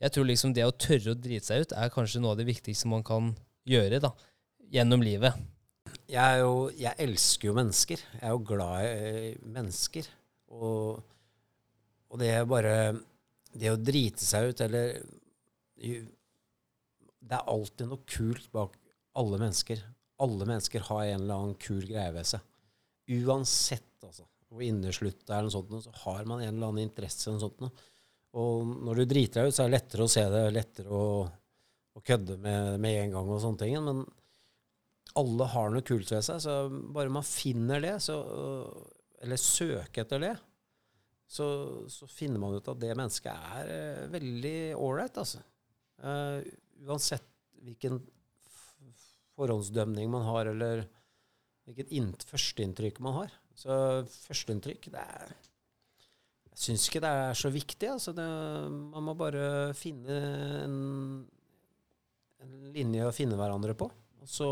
jeg tror liksom det å tørre å drite seg ut er kanskje noe av det viktigste man kan gjøre da, gjennom livet. Jeg, jo, jeg, elsker jo mennesker. Jeg er jo glad i mennesker. Og, og det er bare Det å drite seg ut, eller Det er alltid noe kult bak alle mennesker. Alle mennesker har en eller annen kul greie ved seg. Uansett, altså. Hvor inneslutta er, noe sånt, så har man en eller annen interesse. Eller sånt, og når du driter deg ut, så er det lettere å se det, lettere å, å kødde med, med en gang og sånne ting. Men alle har noe kult ved seg, så bare man finner det, så, eller søker etter det, så, så, finner man ut at det mennesket er uh, veldig ålreit, altså. Uh, uansett hvilken forhåndsdømning man har, eller hvilket førsteinntrykk man har. Så førsteinntrykk, det er Jeg syns ikke det er så viktig. Altså det, man må bare finne en, en linje å finne hverandre på. Og så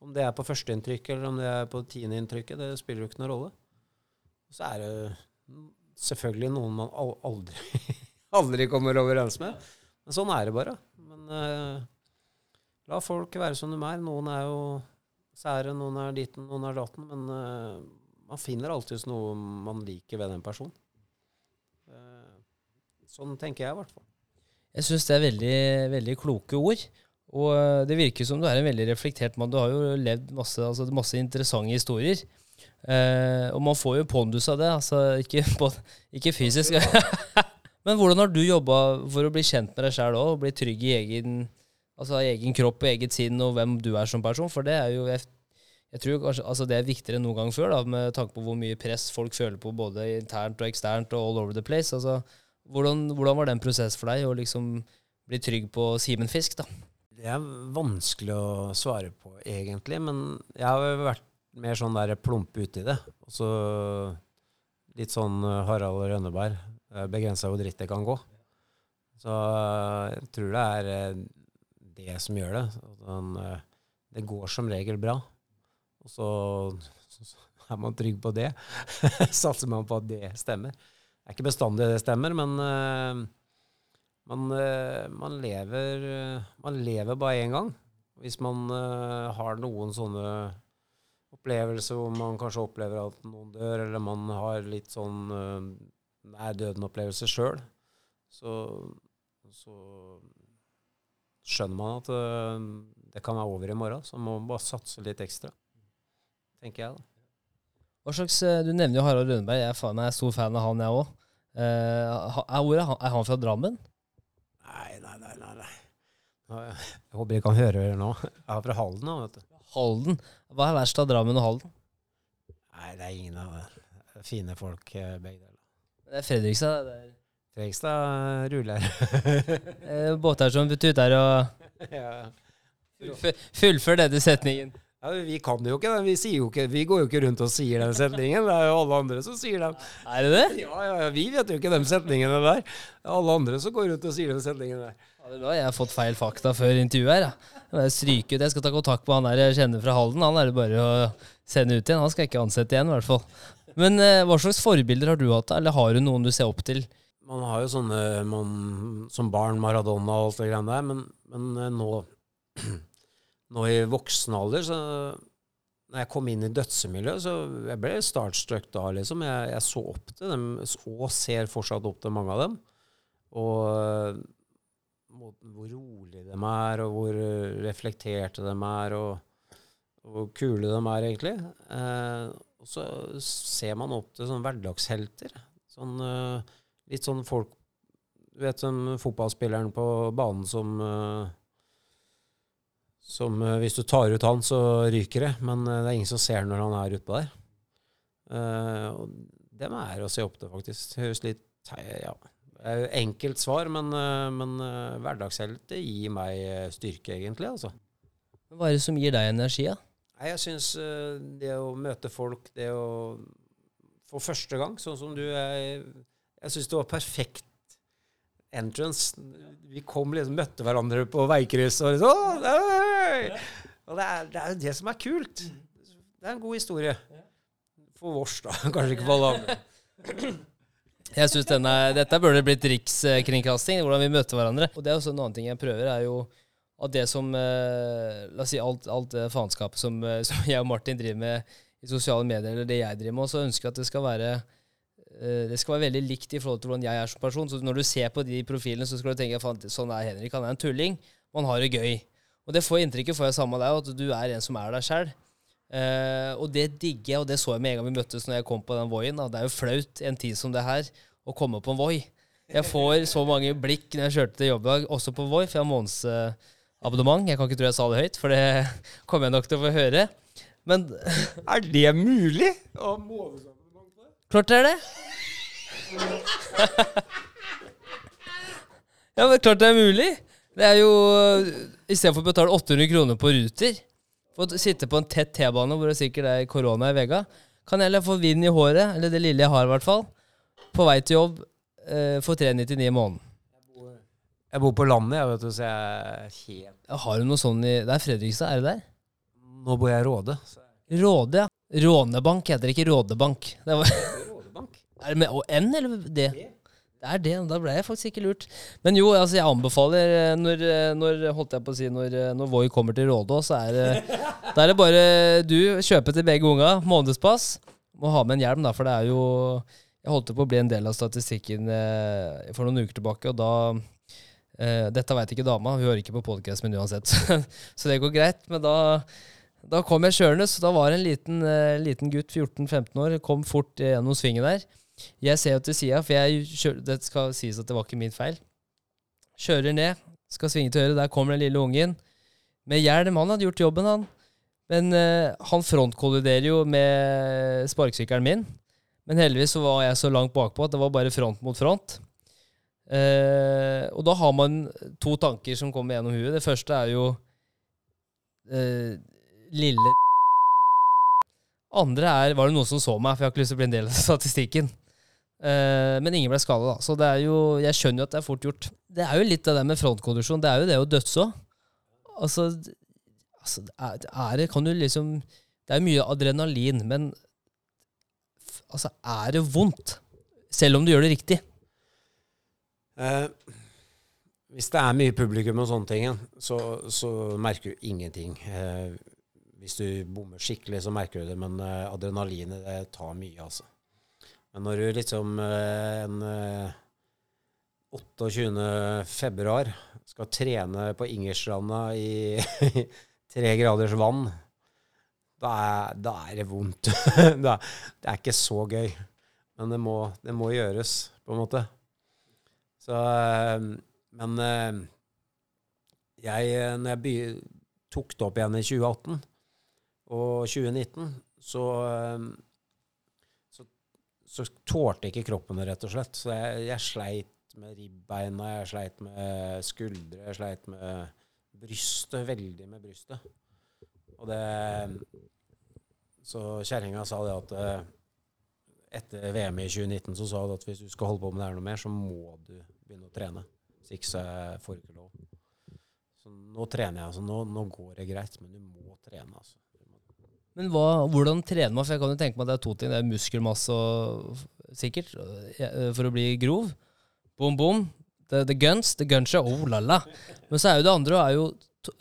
om det er på førsteinntrykket eller om det er på tiendeinntrykket, det spiller jo ikke noen rolle. Så er det selvfølgelig noen man aldri, aldri kommer overens med. Men sånn er det bare. Men uh, la folk være som de er. Noen er jo sære, noen er diten, noen er daten. Men uh, man finner alltids noe man liker ved den personen. Uh, sånn tenker jeg i hvert fall. Jeg syns det er veldig, veldig kloke ord. Og eh, det virker som du er en veldig reflektert mann. Du har jo levd masse, altså, masse interessante historier. Eh, og man får jo pondus av det, altså ikke, på, ikke fysisk. Men hvordan har du jobba for å bli kjent med deg sjæl òg, og bli trygg i egen, altså, egen kropp og eget sinn og hvem du er som person? For det er jo Jeg, jeg tror kanskje, altså Det er viktigere enn noen gang før, da, med tanke på hvor mye press folk føler på både internt og eksternt og all over the place. altså Hvordan, hvordan var den prosessen for deg, å liksom bli trygg på Simen Fisk? da? Det er vanskelig å svare på, egentlig. Men jeg har vært mer sånn der plump uti det. Og så litt sånn eh, Harald Rønneberg. Begrensa hvor dritt det kan gå. Så eh, jeg tror det er eh, det som gjør det. Den, det går som regel bra. Og så, så er man trygg på det. Satser man på at det stemmer. Det er ikke bestandig det stemmer, men man, man, lever, man lever bare én gang. Hvis man har noen sånne opplevelser hvor man kanskje opplever at noen dør, eller man har litt sånn uh, nær døden-opplevelse sjøl, så, så, skjønner man at det kan være over i morgen. Så man må bare satse litt ekstra, tenker jeg da. Hva slags, eh, Du nevner jo Harald Rønneberg. Jeg er, stor fan av han, jeg òg. Er, er han fra Drammen? Nei, nei, nei. nei, nei. Jeg håper jeg kan høre det nå. Jeg er fra Halden. nå, vet du. Halden. Hva er verst av Drammen og Halden? Nei, det er ingen av det. Fine folk, eh, begge deler. Det er Fredrikstad. Det der. Fredrikstad ruller. Eh, båter som tuter og ja. Fullfør denne setningen. Ja, vi kan jo ikke. Vi, jo ikke. vi, går jo ikke rundt og sier den setningen. Det er jo alle andre som sier den. Er det det? Ja, ja, ja Vi vet jo ikke de setningene der. Det er alle andre som går rundt og sier den setningen der. Ja, det er bra. Jeg har fått feil fakta før intervjuet her. Ja. Stryke ut. Jeg skal ta kontakt med han der jeg kjenner fra Halden. Han er det bare å sende ut igjen. Han skal jeg ikke ansette igjen, i hvert fall. Men eh, hva slags forbilder har du hatt, da? Eller har du noen du ser opp til? Man har jo sånne man, som barn, Maradona og alt det greiene der, men, men eh, nå, nå, i voksen alder, så når jeg kom inn i dødsemiljøet, så jeg ble startstruck da, liksom. Jeg, jeg, så opp til dem, og ser fortsatt opp til mange av dem. Og måten, hvor rolig de er, og hvor eh, reflekterte de er, og, og hvor kule de er, egentlig. Eh, og så ser man opp til sånne hverdagshelter. Sånn, eh, litt sånn folk Du vet den fotballspilleren på banen som eh, som eh, Hvis du tar ut han, så ryker det, men eh, det er ingen som ser når han er utpå der. og dem er å se opp til, faktisk. Det høres litt ja, Enkelt svar, men, men hverdagsheltet gir meg styrke, egentlig. altså. Hva er det som gir deg energi? Ja? Jeg syns det å møte folk, det å For første gang, sånn som du Jeg, jeg syns det var perfekt entrance. Vi kom liksom, møtte hverandre på veikrysset og Og det er, det er jo det som er kult. Det er en god historie. For vårs, da. Kanskje ikke for alle andre. Jeg synes Dette burde blitt rikskringkasting, hvordan vi møter hverandre. Og det er også en annen ting jeg prøver, er jo at det som eh, La oss si alt, alt det faenskapet som, eh, som, jeg og Martin driver med i sosiale medier, eller det jeg driver med, så ønsker jeg at det skal være eh, det skal være veldig likt i forhold til hvordan jeg er som person. Så når du ser på de profilene, så skal du tenke at sånn er Henrik. Han er en tulling. Man har det gøy. Og det får inntrykket får jeg samme av deg, at du er en som er deg sjæl. Uh, og det digger jeg, og det så jeg med en gang vi møttes når jeg kom på den Voien. Det er jo flaut en tid som det her å komme på en Voi. Jeg får så mange blikk når jeg kjørte til jobb i dag, også på Voi, for jeg har månedsabonnement. Jeg kan ikke tro jeg sa det høyt, for det kommer jeg nok til å få høre. Men Er det mulig? Klart det er det. ja, men klart det er mulig. Det er jo Istedenfor å betale 800 kroner på Ruter for å sitte på en tett T-bane hvor det sikkert er korona i vegga. Kan jeg heller få vind i håret, eller det lille jeg har, i hvert fall. På vei til jobb eh, for 399 i måneden. Jeg bor på landet, jeg, vet du, så jeg er helt Har du noe sånn i Det er Fredrikstad, er det der? Nå bor jeg i Råde. Råde, ja. Rånebank heter det ikke Rådebank. Det var Rådebank? Er det med N, eller det? Det er det. Da ble jeg faktisk ikke lurt. Men jo, altså jeg anbefaler eh, når, eh, når holdt jeg på å si, når, eh, når Voi kommer til Rådå, så er det, da er det bare du kjøper til begge unga månedspass. Må ha med en hjelm, da, for det er jo Jeg holdt på å bli en del av statistikken eh, for noen uker tilbake, og da eh, Dette veit ikke dama, hun hører ikke på podkast, men uansett. så det går greit. Men da, da kom jeg kjørende, så da var det en liten, eh, liten gutt, 14-15 år, kom fort gjennom svingen der. Jeg ser jo til sida, for jeg kjører, det skal sies at det var ikke min feil. Kjører ned, skal svinge til høyre, der kommer den lille ungen. Med hjelm. Han hadde gjort jobben, han. Men uh, han frontkolliderer jo med sparkesykkelen min. Men heldigvis så var jeg så langt bakpå at det var bare front mot front. Uh, og da har man to tanker som kommer gjennom huet. Det første er jo uh, lille Andre er Var det noen som så meg? For jeg har ikke lyst til å bli en del av statistikken. Eh, men ingen ble skada, da. Så det er jo Jeg skjønner jo at det er fort gjort. Det er jo litt det med frontkondisjon. Det er jo det å dødse òg. Altså, altså er det Kan du liksom Det er mye adrenalin, men altså, er det vondt? Selv om du gjør det riktig. Eh, hvis det er mye publikum og sånne ting, så, så merker du ingenting. Eh, hvis du bommer skikkelig, så merker du det, men eh, adrenalinet det tar mye, altså. Men når du liksom eh, en eh, 28. februar skal trene på Ingerstranda i tre graders vann, da er, da er det vondt. da, det er ikke så gøy. Men det må, det må gjøres, på en måte. Så, eh, men eh, jeg, eh, når jeg tok det opp igjen i 2018 og 2019, eh, så, så tålte ikke kroppen det, rett og slett. Så jeg, jeg sleit med ribbeina, jeg sleit med skuldre, jeg sleit med brystet, veldig med brystet. Og det Så kjerringa sa det at eh, etter VM i 2019 så sa hun at hvis du skal holde på med det her noe mer, så må du begynne å trene. Hvis ikke så får du ikke lov. Så nå trener jeg. altså Nå, nå går det greit, men du må trene. altså. Men hva, hvordan trener man? For jeg kan jo tenke meg at det er to ting. Det er muskelmasse og sikkert, eh, for å bli grov. Boom, boom. The, the guns, the gunshot. Oh la la. Men så er jo det andre er jo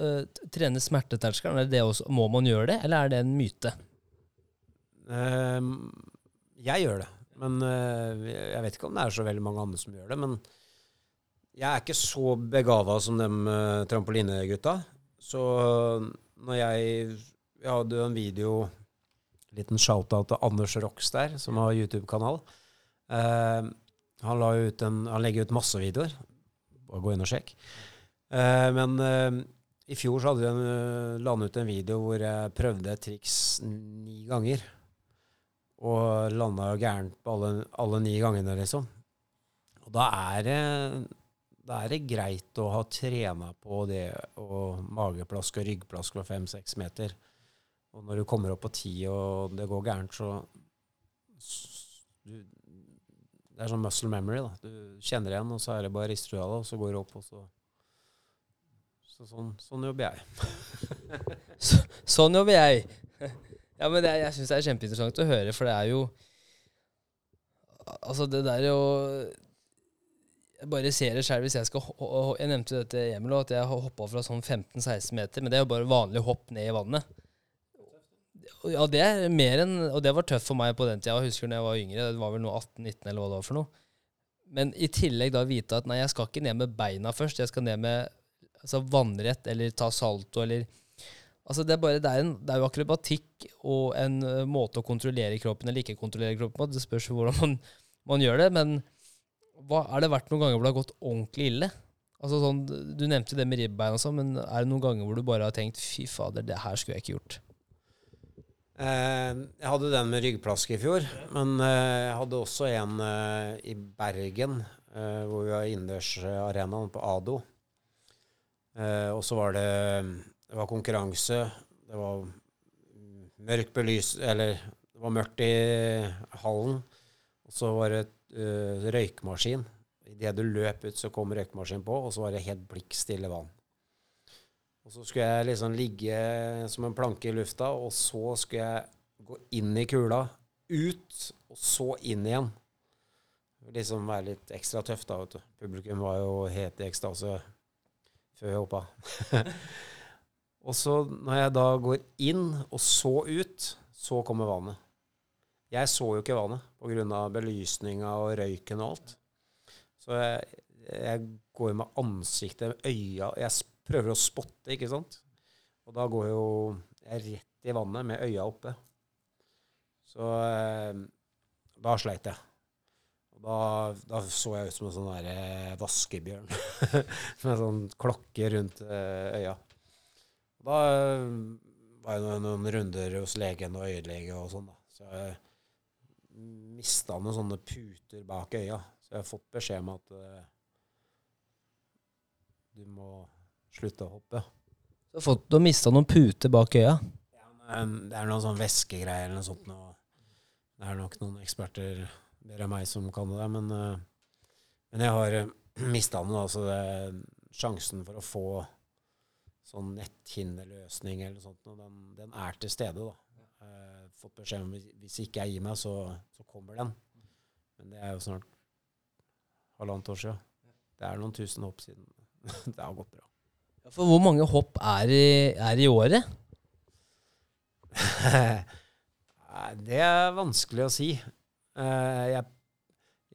eh, trene smerteterskelen. Er det også, må man gjøre det, eller er det en myte? Ehm, jeg gjør det, men uh, jeg vet ikke om det er så veldig mange andre som gjør det. Men jeg er ikke så begava som de uh, trampolinegutta. Så når jeg Jeg hadde jo en video, en liten shout-out til Anders Rox der, som har YouTube-kanal. Eh, han, han legger ut masse videoer. Bare gå inn og sjekk. Eh, men eh, i fjor så hadde vi eh, ut en video hvor jeg prøvde et triks ni ganger. Og landa gærent på alle, alle ni gangene, liksom. Og da er det da er det greit å ha trena på det og mageplask og ryggplask fra fem-seks meter. Og når du kommer opp på ti og det går gærent, så, du, Det er sånn muscle memory. da. Du kjenner igjen, og så er det bare rister du av det, og så går det opp, og så så sånn, sånn jobber jeg. Sånn jobber jeg. Ja, men det, jeg syns det er kjempeinteressant å høre, for det er jo Altså, det der jo Jeg bare ser det sjøl hvis jeg skal Jeg nevnte dette Emil, at jeg har hoppa fra sånn 15-16 meter, men det er jo bare vanlig hopp ned i vannet. Ja, det er mer enn Og det var tøft for meg på den tida. Jeg husker når jeg var yngre. Det var vel noe 18-19 eller hva det var for noe. Men i tillegg da vite at nei, jeg skal ikke ned med beina først. Jeg skal ned med altså, vannrett eller ta salto eller Altså det, er bare, det, er en, det er jo akrobatikk og en uh, måte å kontrollere kroppen eller ikke kontrollere kroppen på. Det spørs jo hvordan man, man gjør det. Men hva, er det vært noen ganger hvor det har gått ordentlig ille? Altså sånn, Du nevnte det med ribbein og sånn, men er det noen ganger hvor du bare har tenkt fy fader, det her skulle jeg ikke gjort? Eh, jeg hadde den med ryggplask i fjor, men eh, jeg hadde også en eh, i Bergen, hvor vi var innendørsarenaen på Ado. Og så var det, det var konkurranse. Det var mørk belys... Eller det var mørkt i hallen. Og så var det uh, røykmaskin. Idet du løp ut, så kom røykmaskinen på, og så var det helt blikkstille vann. Og så skulle jeg liksom ligge som en planke i lufta, og så skulle jeg gå inn i kula, ut, og så inn igjen. Liksom være litt ekstra tøff, da, vet du. Publikum var jo helt i ekstase før jeg hoppa. og så, når jeg da går inn, og så ut, så kommer vannet. Jeg så jo ikke vannet pga. belysninga og røyken og alt. Så jeg, jeg går med ansiktet, øya Jeg prøver å spotte, ikke sant? Og da går jo jeg rett i vannet med øya oppe. Så eh, da sleit jeg. Og da, da så jeg ut som en sånn der eh, vaskebjørn med sånn klokke rundt eh, øya. Da eh, var jeg noen, noen runder hos legen og øyelege og sånn, da. Så jeg mista noen sånne puter bak øya. Så jeg har fått beskjed om at eh, du må slutte å hoppe. Du har, fått, du har mista noen puter bak øya. Men Det er noen sånn væskegreier eller noe sånt. Noe. Det er nok noen eksperter bedre enn meg som kan det, men, eh, men jeg har uh, mista den. Altså det, sjansen for å få sånn netthinneløsning eller noe sånt, den, den er til stede. da. Fått beskjed om hvis ikke jeg gir meg, så, så kommer den. Men det er jo snart halvannet år siden. Det er noen tusen hopp siden. det har gått bra. For hvor mange hopp er i, er i året? Det er vanskelig å si. Eh, jeg,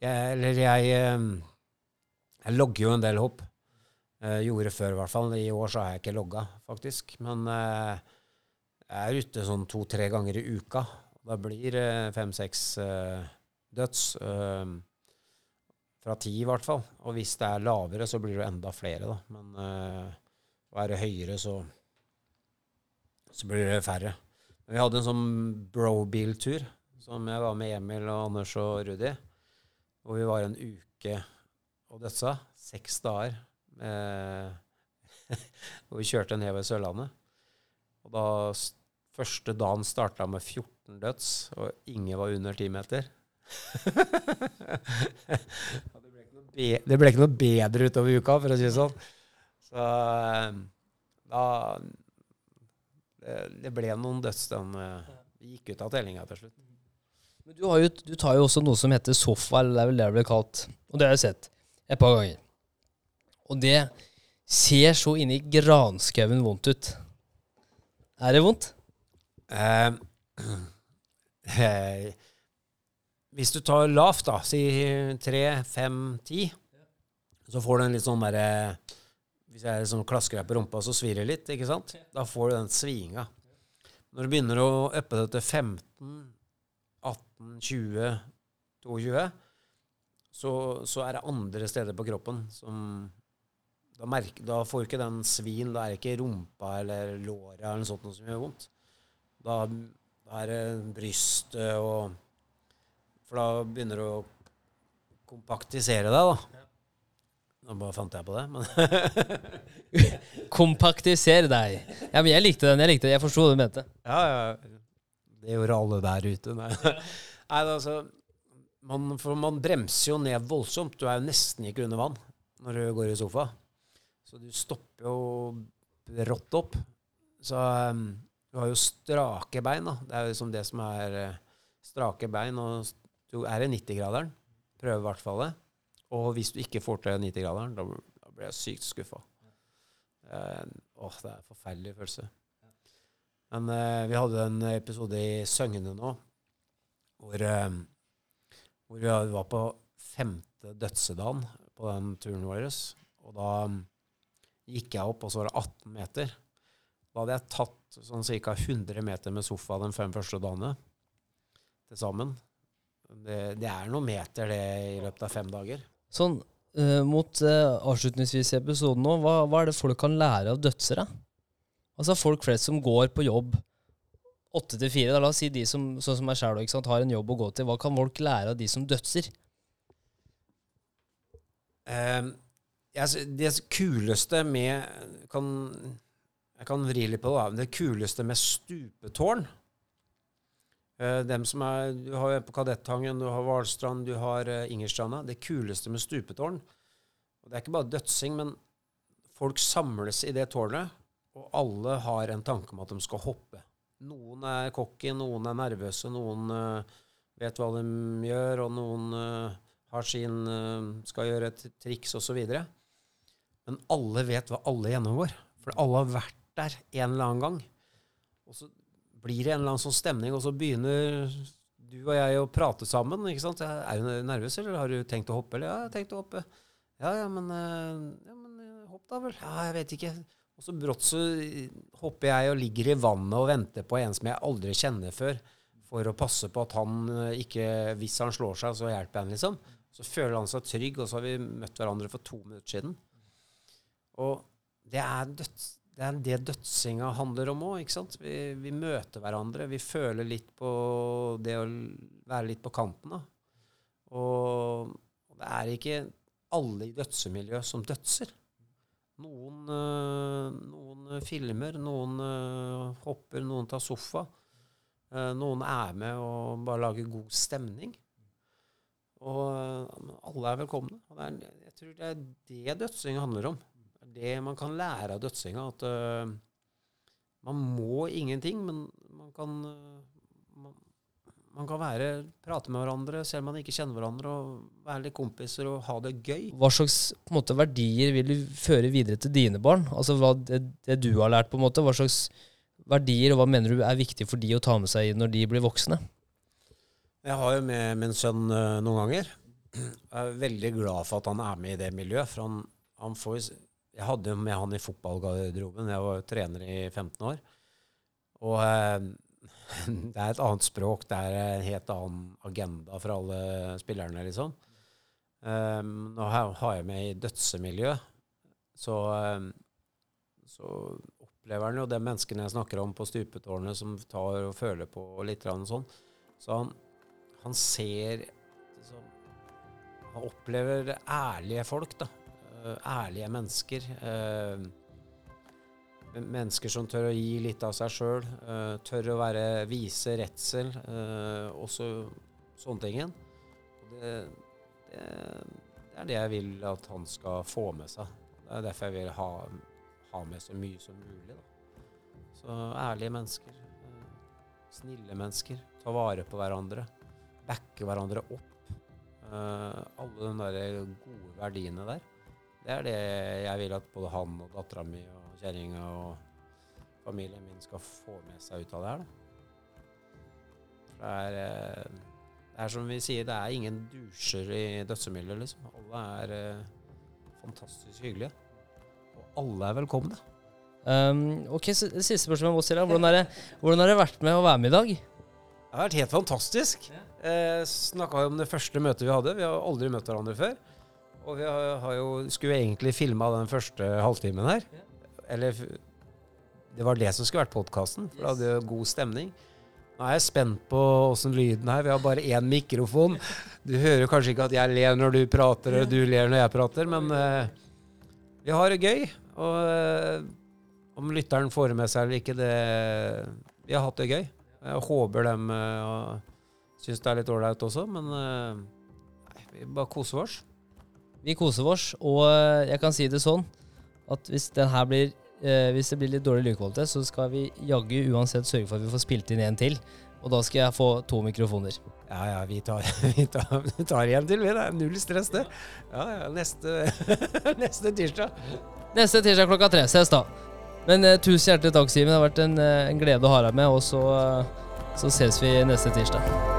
jeg Eller jeg eh, Jeg logger jo en del hopp. Uh, gjorde før, i hvert fall. I år så har jeg ikke logga, faktisk. Men eh, jeg er ute sånn to-tre ganger i uka. Da blir fem-seks eh, døds. eh, fra ti, i hvert fall. Og hvis det er lavere, så blir det enda flere, da. Men uh, er det høyere, så, så blir det færre. Vi hadde en sånn bro-biltur som jeg var med Emil og Anders og Rudi. Hvor vi var en uke og dødsa. Seks dager. Eh, hvor vi kjørte nedover Sørlandet. Og da Første dagen starta med 14 døds, og ingen var under 10 meter. Og det ble ikke noe bedre utover uka, for å si det sånn. Så eh, da det, ble noen døds. Den eh, vi gikk ut av tellinga til slutt. Men du, har jo, du tar jo også noe som heter sofa, eller det er vel det det blir kalt. Og det har jeg sett et par ganger. Og det ser så inni granskauen vondt ut. Er det vondt? Eh, eh, hvis du tar lavt, da, si tre, fem, ti, så får du en litt sånn derre Hvis jeg liksom klasker deg på rumpa, så svir det litt, ikke sant? Da får du den svinga. Når du begynner å uppe det til 15, 18, 20, 22, så, så er det andre steder på kroppen som da, merker, da får du ikke den svin. Da er det ikke rumpa eller låra eller noe sånt som gjør vondt. Da, da er det brystet og For da begynner du å kompaktisere deg, da. Nå bare fant jeg på det, men Kompaktiser deg. Ja, men jeg likte den. Jeg likte den. Jeg forsto hva du mente. Ja, ja. Det gjorde alle der ute. Nei, Nei altså man, For man bremser jo ned voldsomt. Du er jo nesten ikke under vann når du går i sofa. Så du stopper jo rått opp. Så um, du har jo strake bein, da. Det er jo liksom det som er eh, strake bein. Og du er i 90-graderen. Prøver i hvert fall det. Og hvis du ikke får til 90-graderen, da, da blir jeg sykt skuffa. Eh, åh, det er en forferdelig følelse. Men eh, vi hadde en episode i Søgne nå hvor, eh, hvor vi var på femte dødsedagen på den turen vår. Og da mm, gikk jeg opp, og så var det 18 meter. Da hadde jeg tatt sånn ca. 100 meter med sofa de fem første dagene til sammen. Det, det er noen meter, det, i løpet av fem dager. Sånn uh, mot uh, avslutningsvis i episoden nå, hva, hva er det folk kan lære av dødsere? Altså folk flest som går på jobb åtte til fire. La oss si de som, sånn som meg sjæl har en jobb å gå til. Hva kan folk lære av de som dødser? Um, det kuleste med kan, Jeg kan vri litt på det. Det kuleste med stupetårn dem som er, Du har jo på Kadettangen, du har Hvalstrand, du har eh, Ingerstranda. Det kuleste med stupetårn og Det er ikke bare dødsing, men folk samles i det tårnet, og alle har en tanke om at de skal hoppe. Noen er cocky, noen er nervøse, noen uh, vet hva de gjør, og noen uh, har sin uh, skal gjøre et triks osv. Men alle vet hva alle gjennomgår. For alle har vært der en eller annen gang. Og så blir det en eller annen sånn stemning, og så begynner du og jeg å prate sammen. ikke sant? Er du nervøs, eller har du tenkt å hoppe? Eller ja, jeg har tenkt å hoppe. Ja, ja, men, eh, ja, men eh, hopp da vel. Ja, jeg vet ikke. Og så brått så hopper jeg og ligger i vannet og venter på en som jeg aldri kjenner før, for å passe på at han eh, ikke Hvis han slår seg, så hjelper jeg han, liksom. Så føler han seg trygg, og så har vi møtt hverandre for to minutter siden. Og det er, døds, det er det dødsinga handler om òg. Vi, vi møter hverandre. Vi føler litt på det å være litt på kanten. da. Og det er ikke alle i dødsemiljøet som dødser. Noen, øh, noen filmer, noen øh, hopper, noen tar sofa. Øh, noen er med og bare lager god stemning. Og alle er velkomne. Er, jeg tror det er det dødsing handler om. Det man kan lære av dødsinga. At man må ingenting, men man kan man kan være, prate med hverandre selv om man ikke kjenner hverandre, og være litt kompiser og ha det gøy. Hva slags måte, verdier vil du føre videre til dine barn? Altså hva, det, det, du har lært, på en måte. Hva slags verdier og hva mener du er viktig for de å ta med seg når de blir voksne? Jeg har jo med min sønn uh, noen ganger. Jeg er veldig glad for at han er med i det miljøet. for han, han får, Jeg hadde jo med han i fotballgarderoben. Jeg var trener i 15 år. Og eh, det er et annet språk, det er en helt annen agenda for alle spillerne, liksom. Um, nå har jeg med i dødsemiljø, så, um, så opplever han jo det menneskene jeg snakker om på stupetårnet, som tar og føler på og litt sånn. Så han, han ser liksom, Han opplever ærlige folk, da. Uh, ærlige mennesker. Uh, Mennesker som tør å gi litt av seg sjøl. Eh, tør å være, vise redsel. Også sånne ting. Det, det, det, er det jeg vil at han skal få med seg. Det er derfor jeg vil ha, ha med så mye som mulig. Da. Så ærlige mennesker. Snille mennesker. Ta vare på hverandre. Backe hverandre opp. alle de der gode verdiene der. Det er det jeg vil at både han og dattera mi og kjerringa og familien min skal få med seg ut av det her. Det er, eh, det er som vi sier, det er ingen dusjer i dødsemiljøet, liksom. Alle er uh, fantastisk hyggelige. Og alle er velkomne. Um, ok, Siste spørsmål. Hvordan, er det, hvordan har det vært med å være med i dag? Det har vært helt fantastisk. Ja. Eh, Snakka om det første møtet vi hadde. Vi har aldri møtt hverandre før. Og vi har, har jo, skulle egentlig filma den første halvtimen her. Eller det var det som skulle vært podkasten, for da hadde jo god stemning. Nå er jeg spent på åssen lyden er. Vi har bare én mikrofon. Du hører kanskje ikke at jeg ler når du prater, og du ler når jeg prater, men uh, vi har det gøy. Og uh, om lytteren får det med seg eller ikke, det Vi har hatt det gøy. Jeg håper de uh, syns det er litt ålreit også, men nei, vi bare koser oss. Vi koser oss, og jeg kan si det sånn at hvis, blir, eh, hvis det blir litt dårlig lydkvalitet, så skal vi jaggu uansett sørge for at vi får spilt inn en til. Og da skal jeg få to mikrofoner. Ja, ja, vi tar, vi tar, vi tar en til, vi. Det er null stress, det. Ja, ja, neste, neste tirsdag. Neste tirsdag klokka tre. Ses da. Men eh, tusen hjertelig takk, Simen. Det har vært en, uh, en glede å ha deg med. Og så, uh, så ses vi neste tirsdag.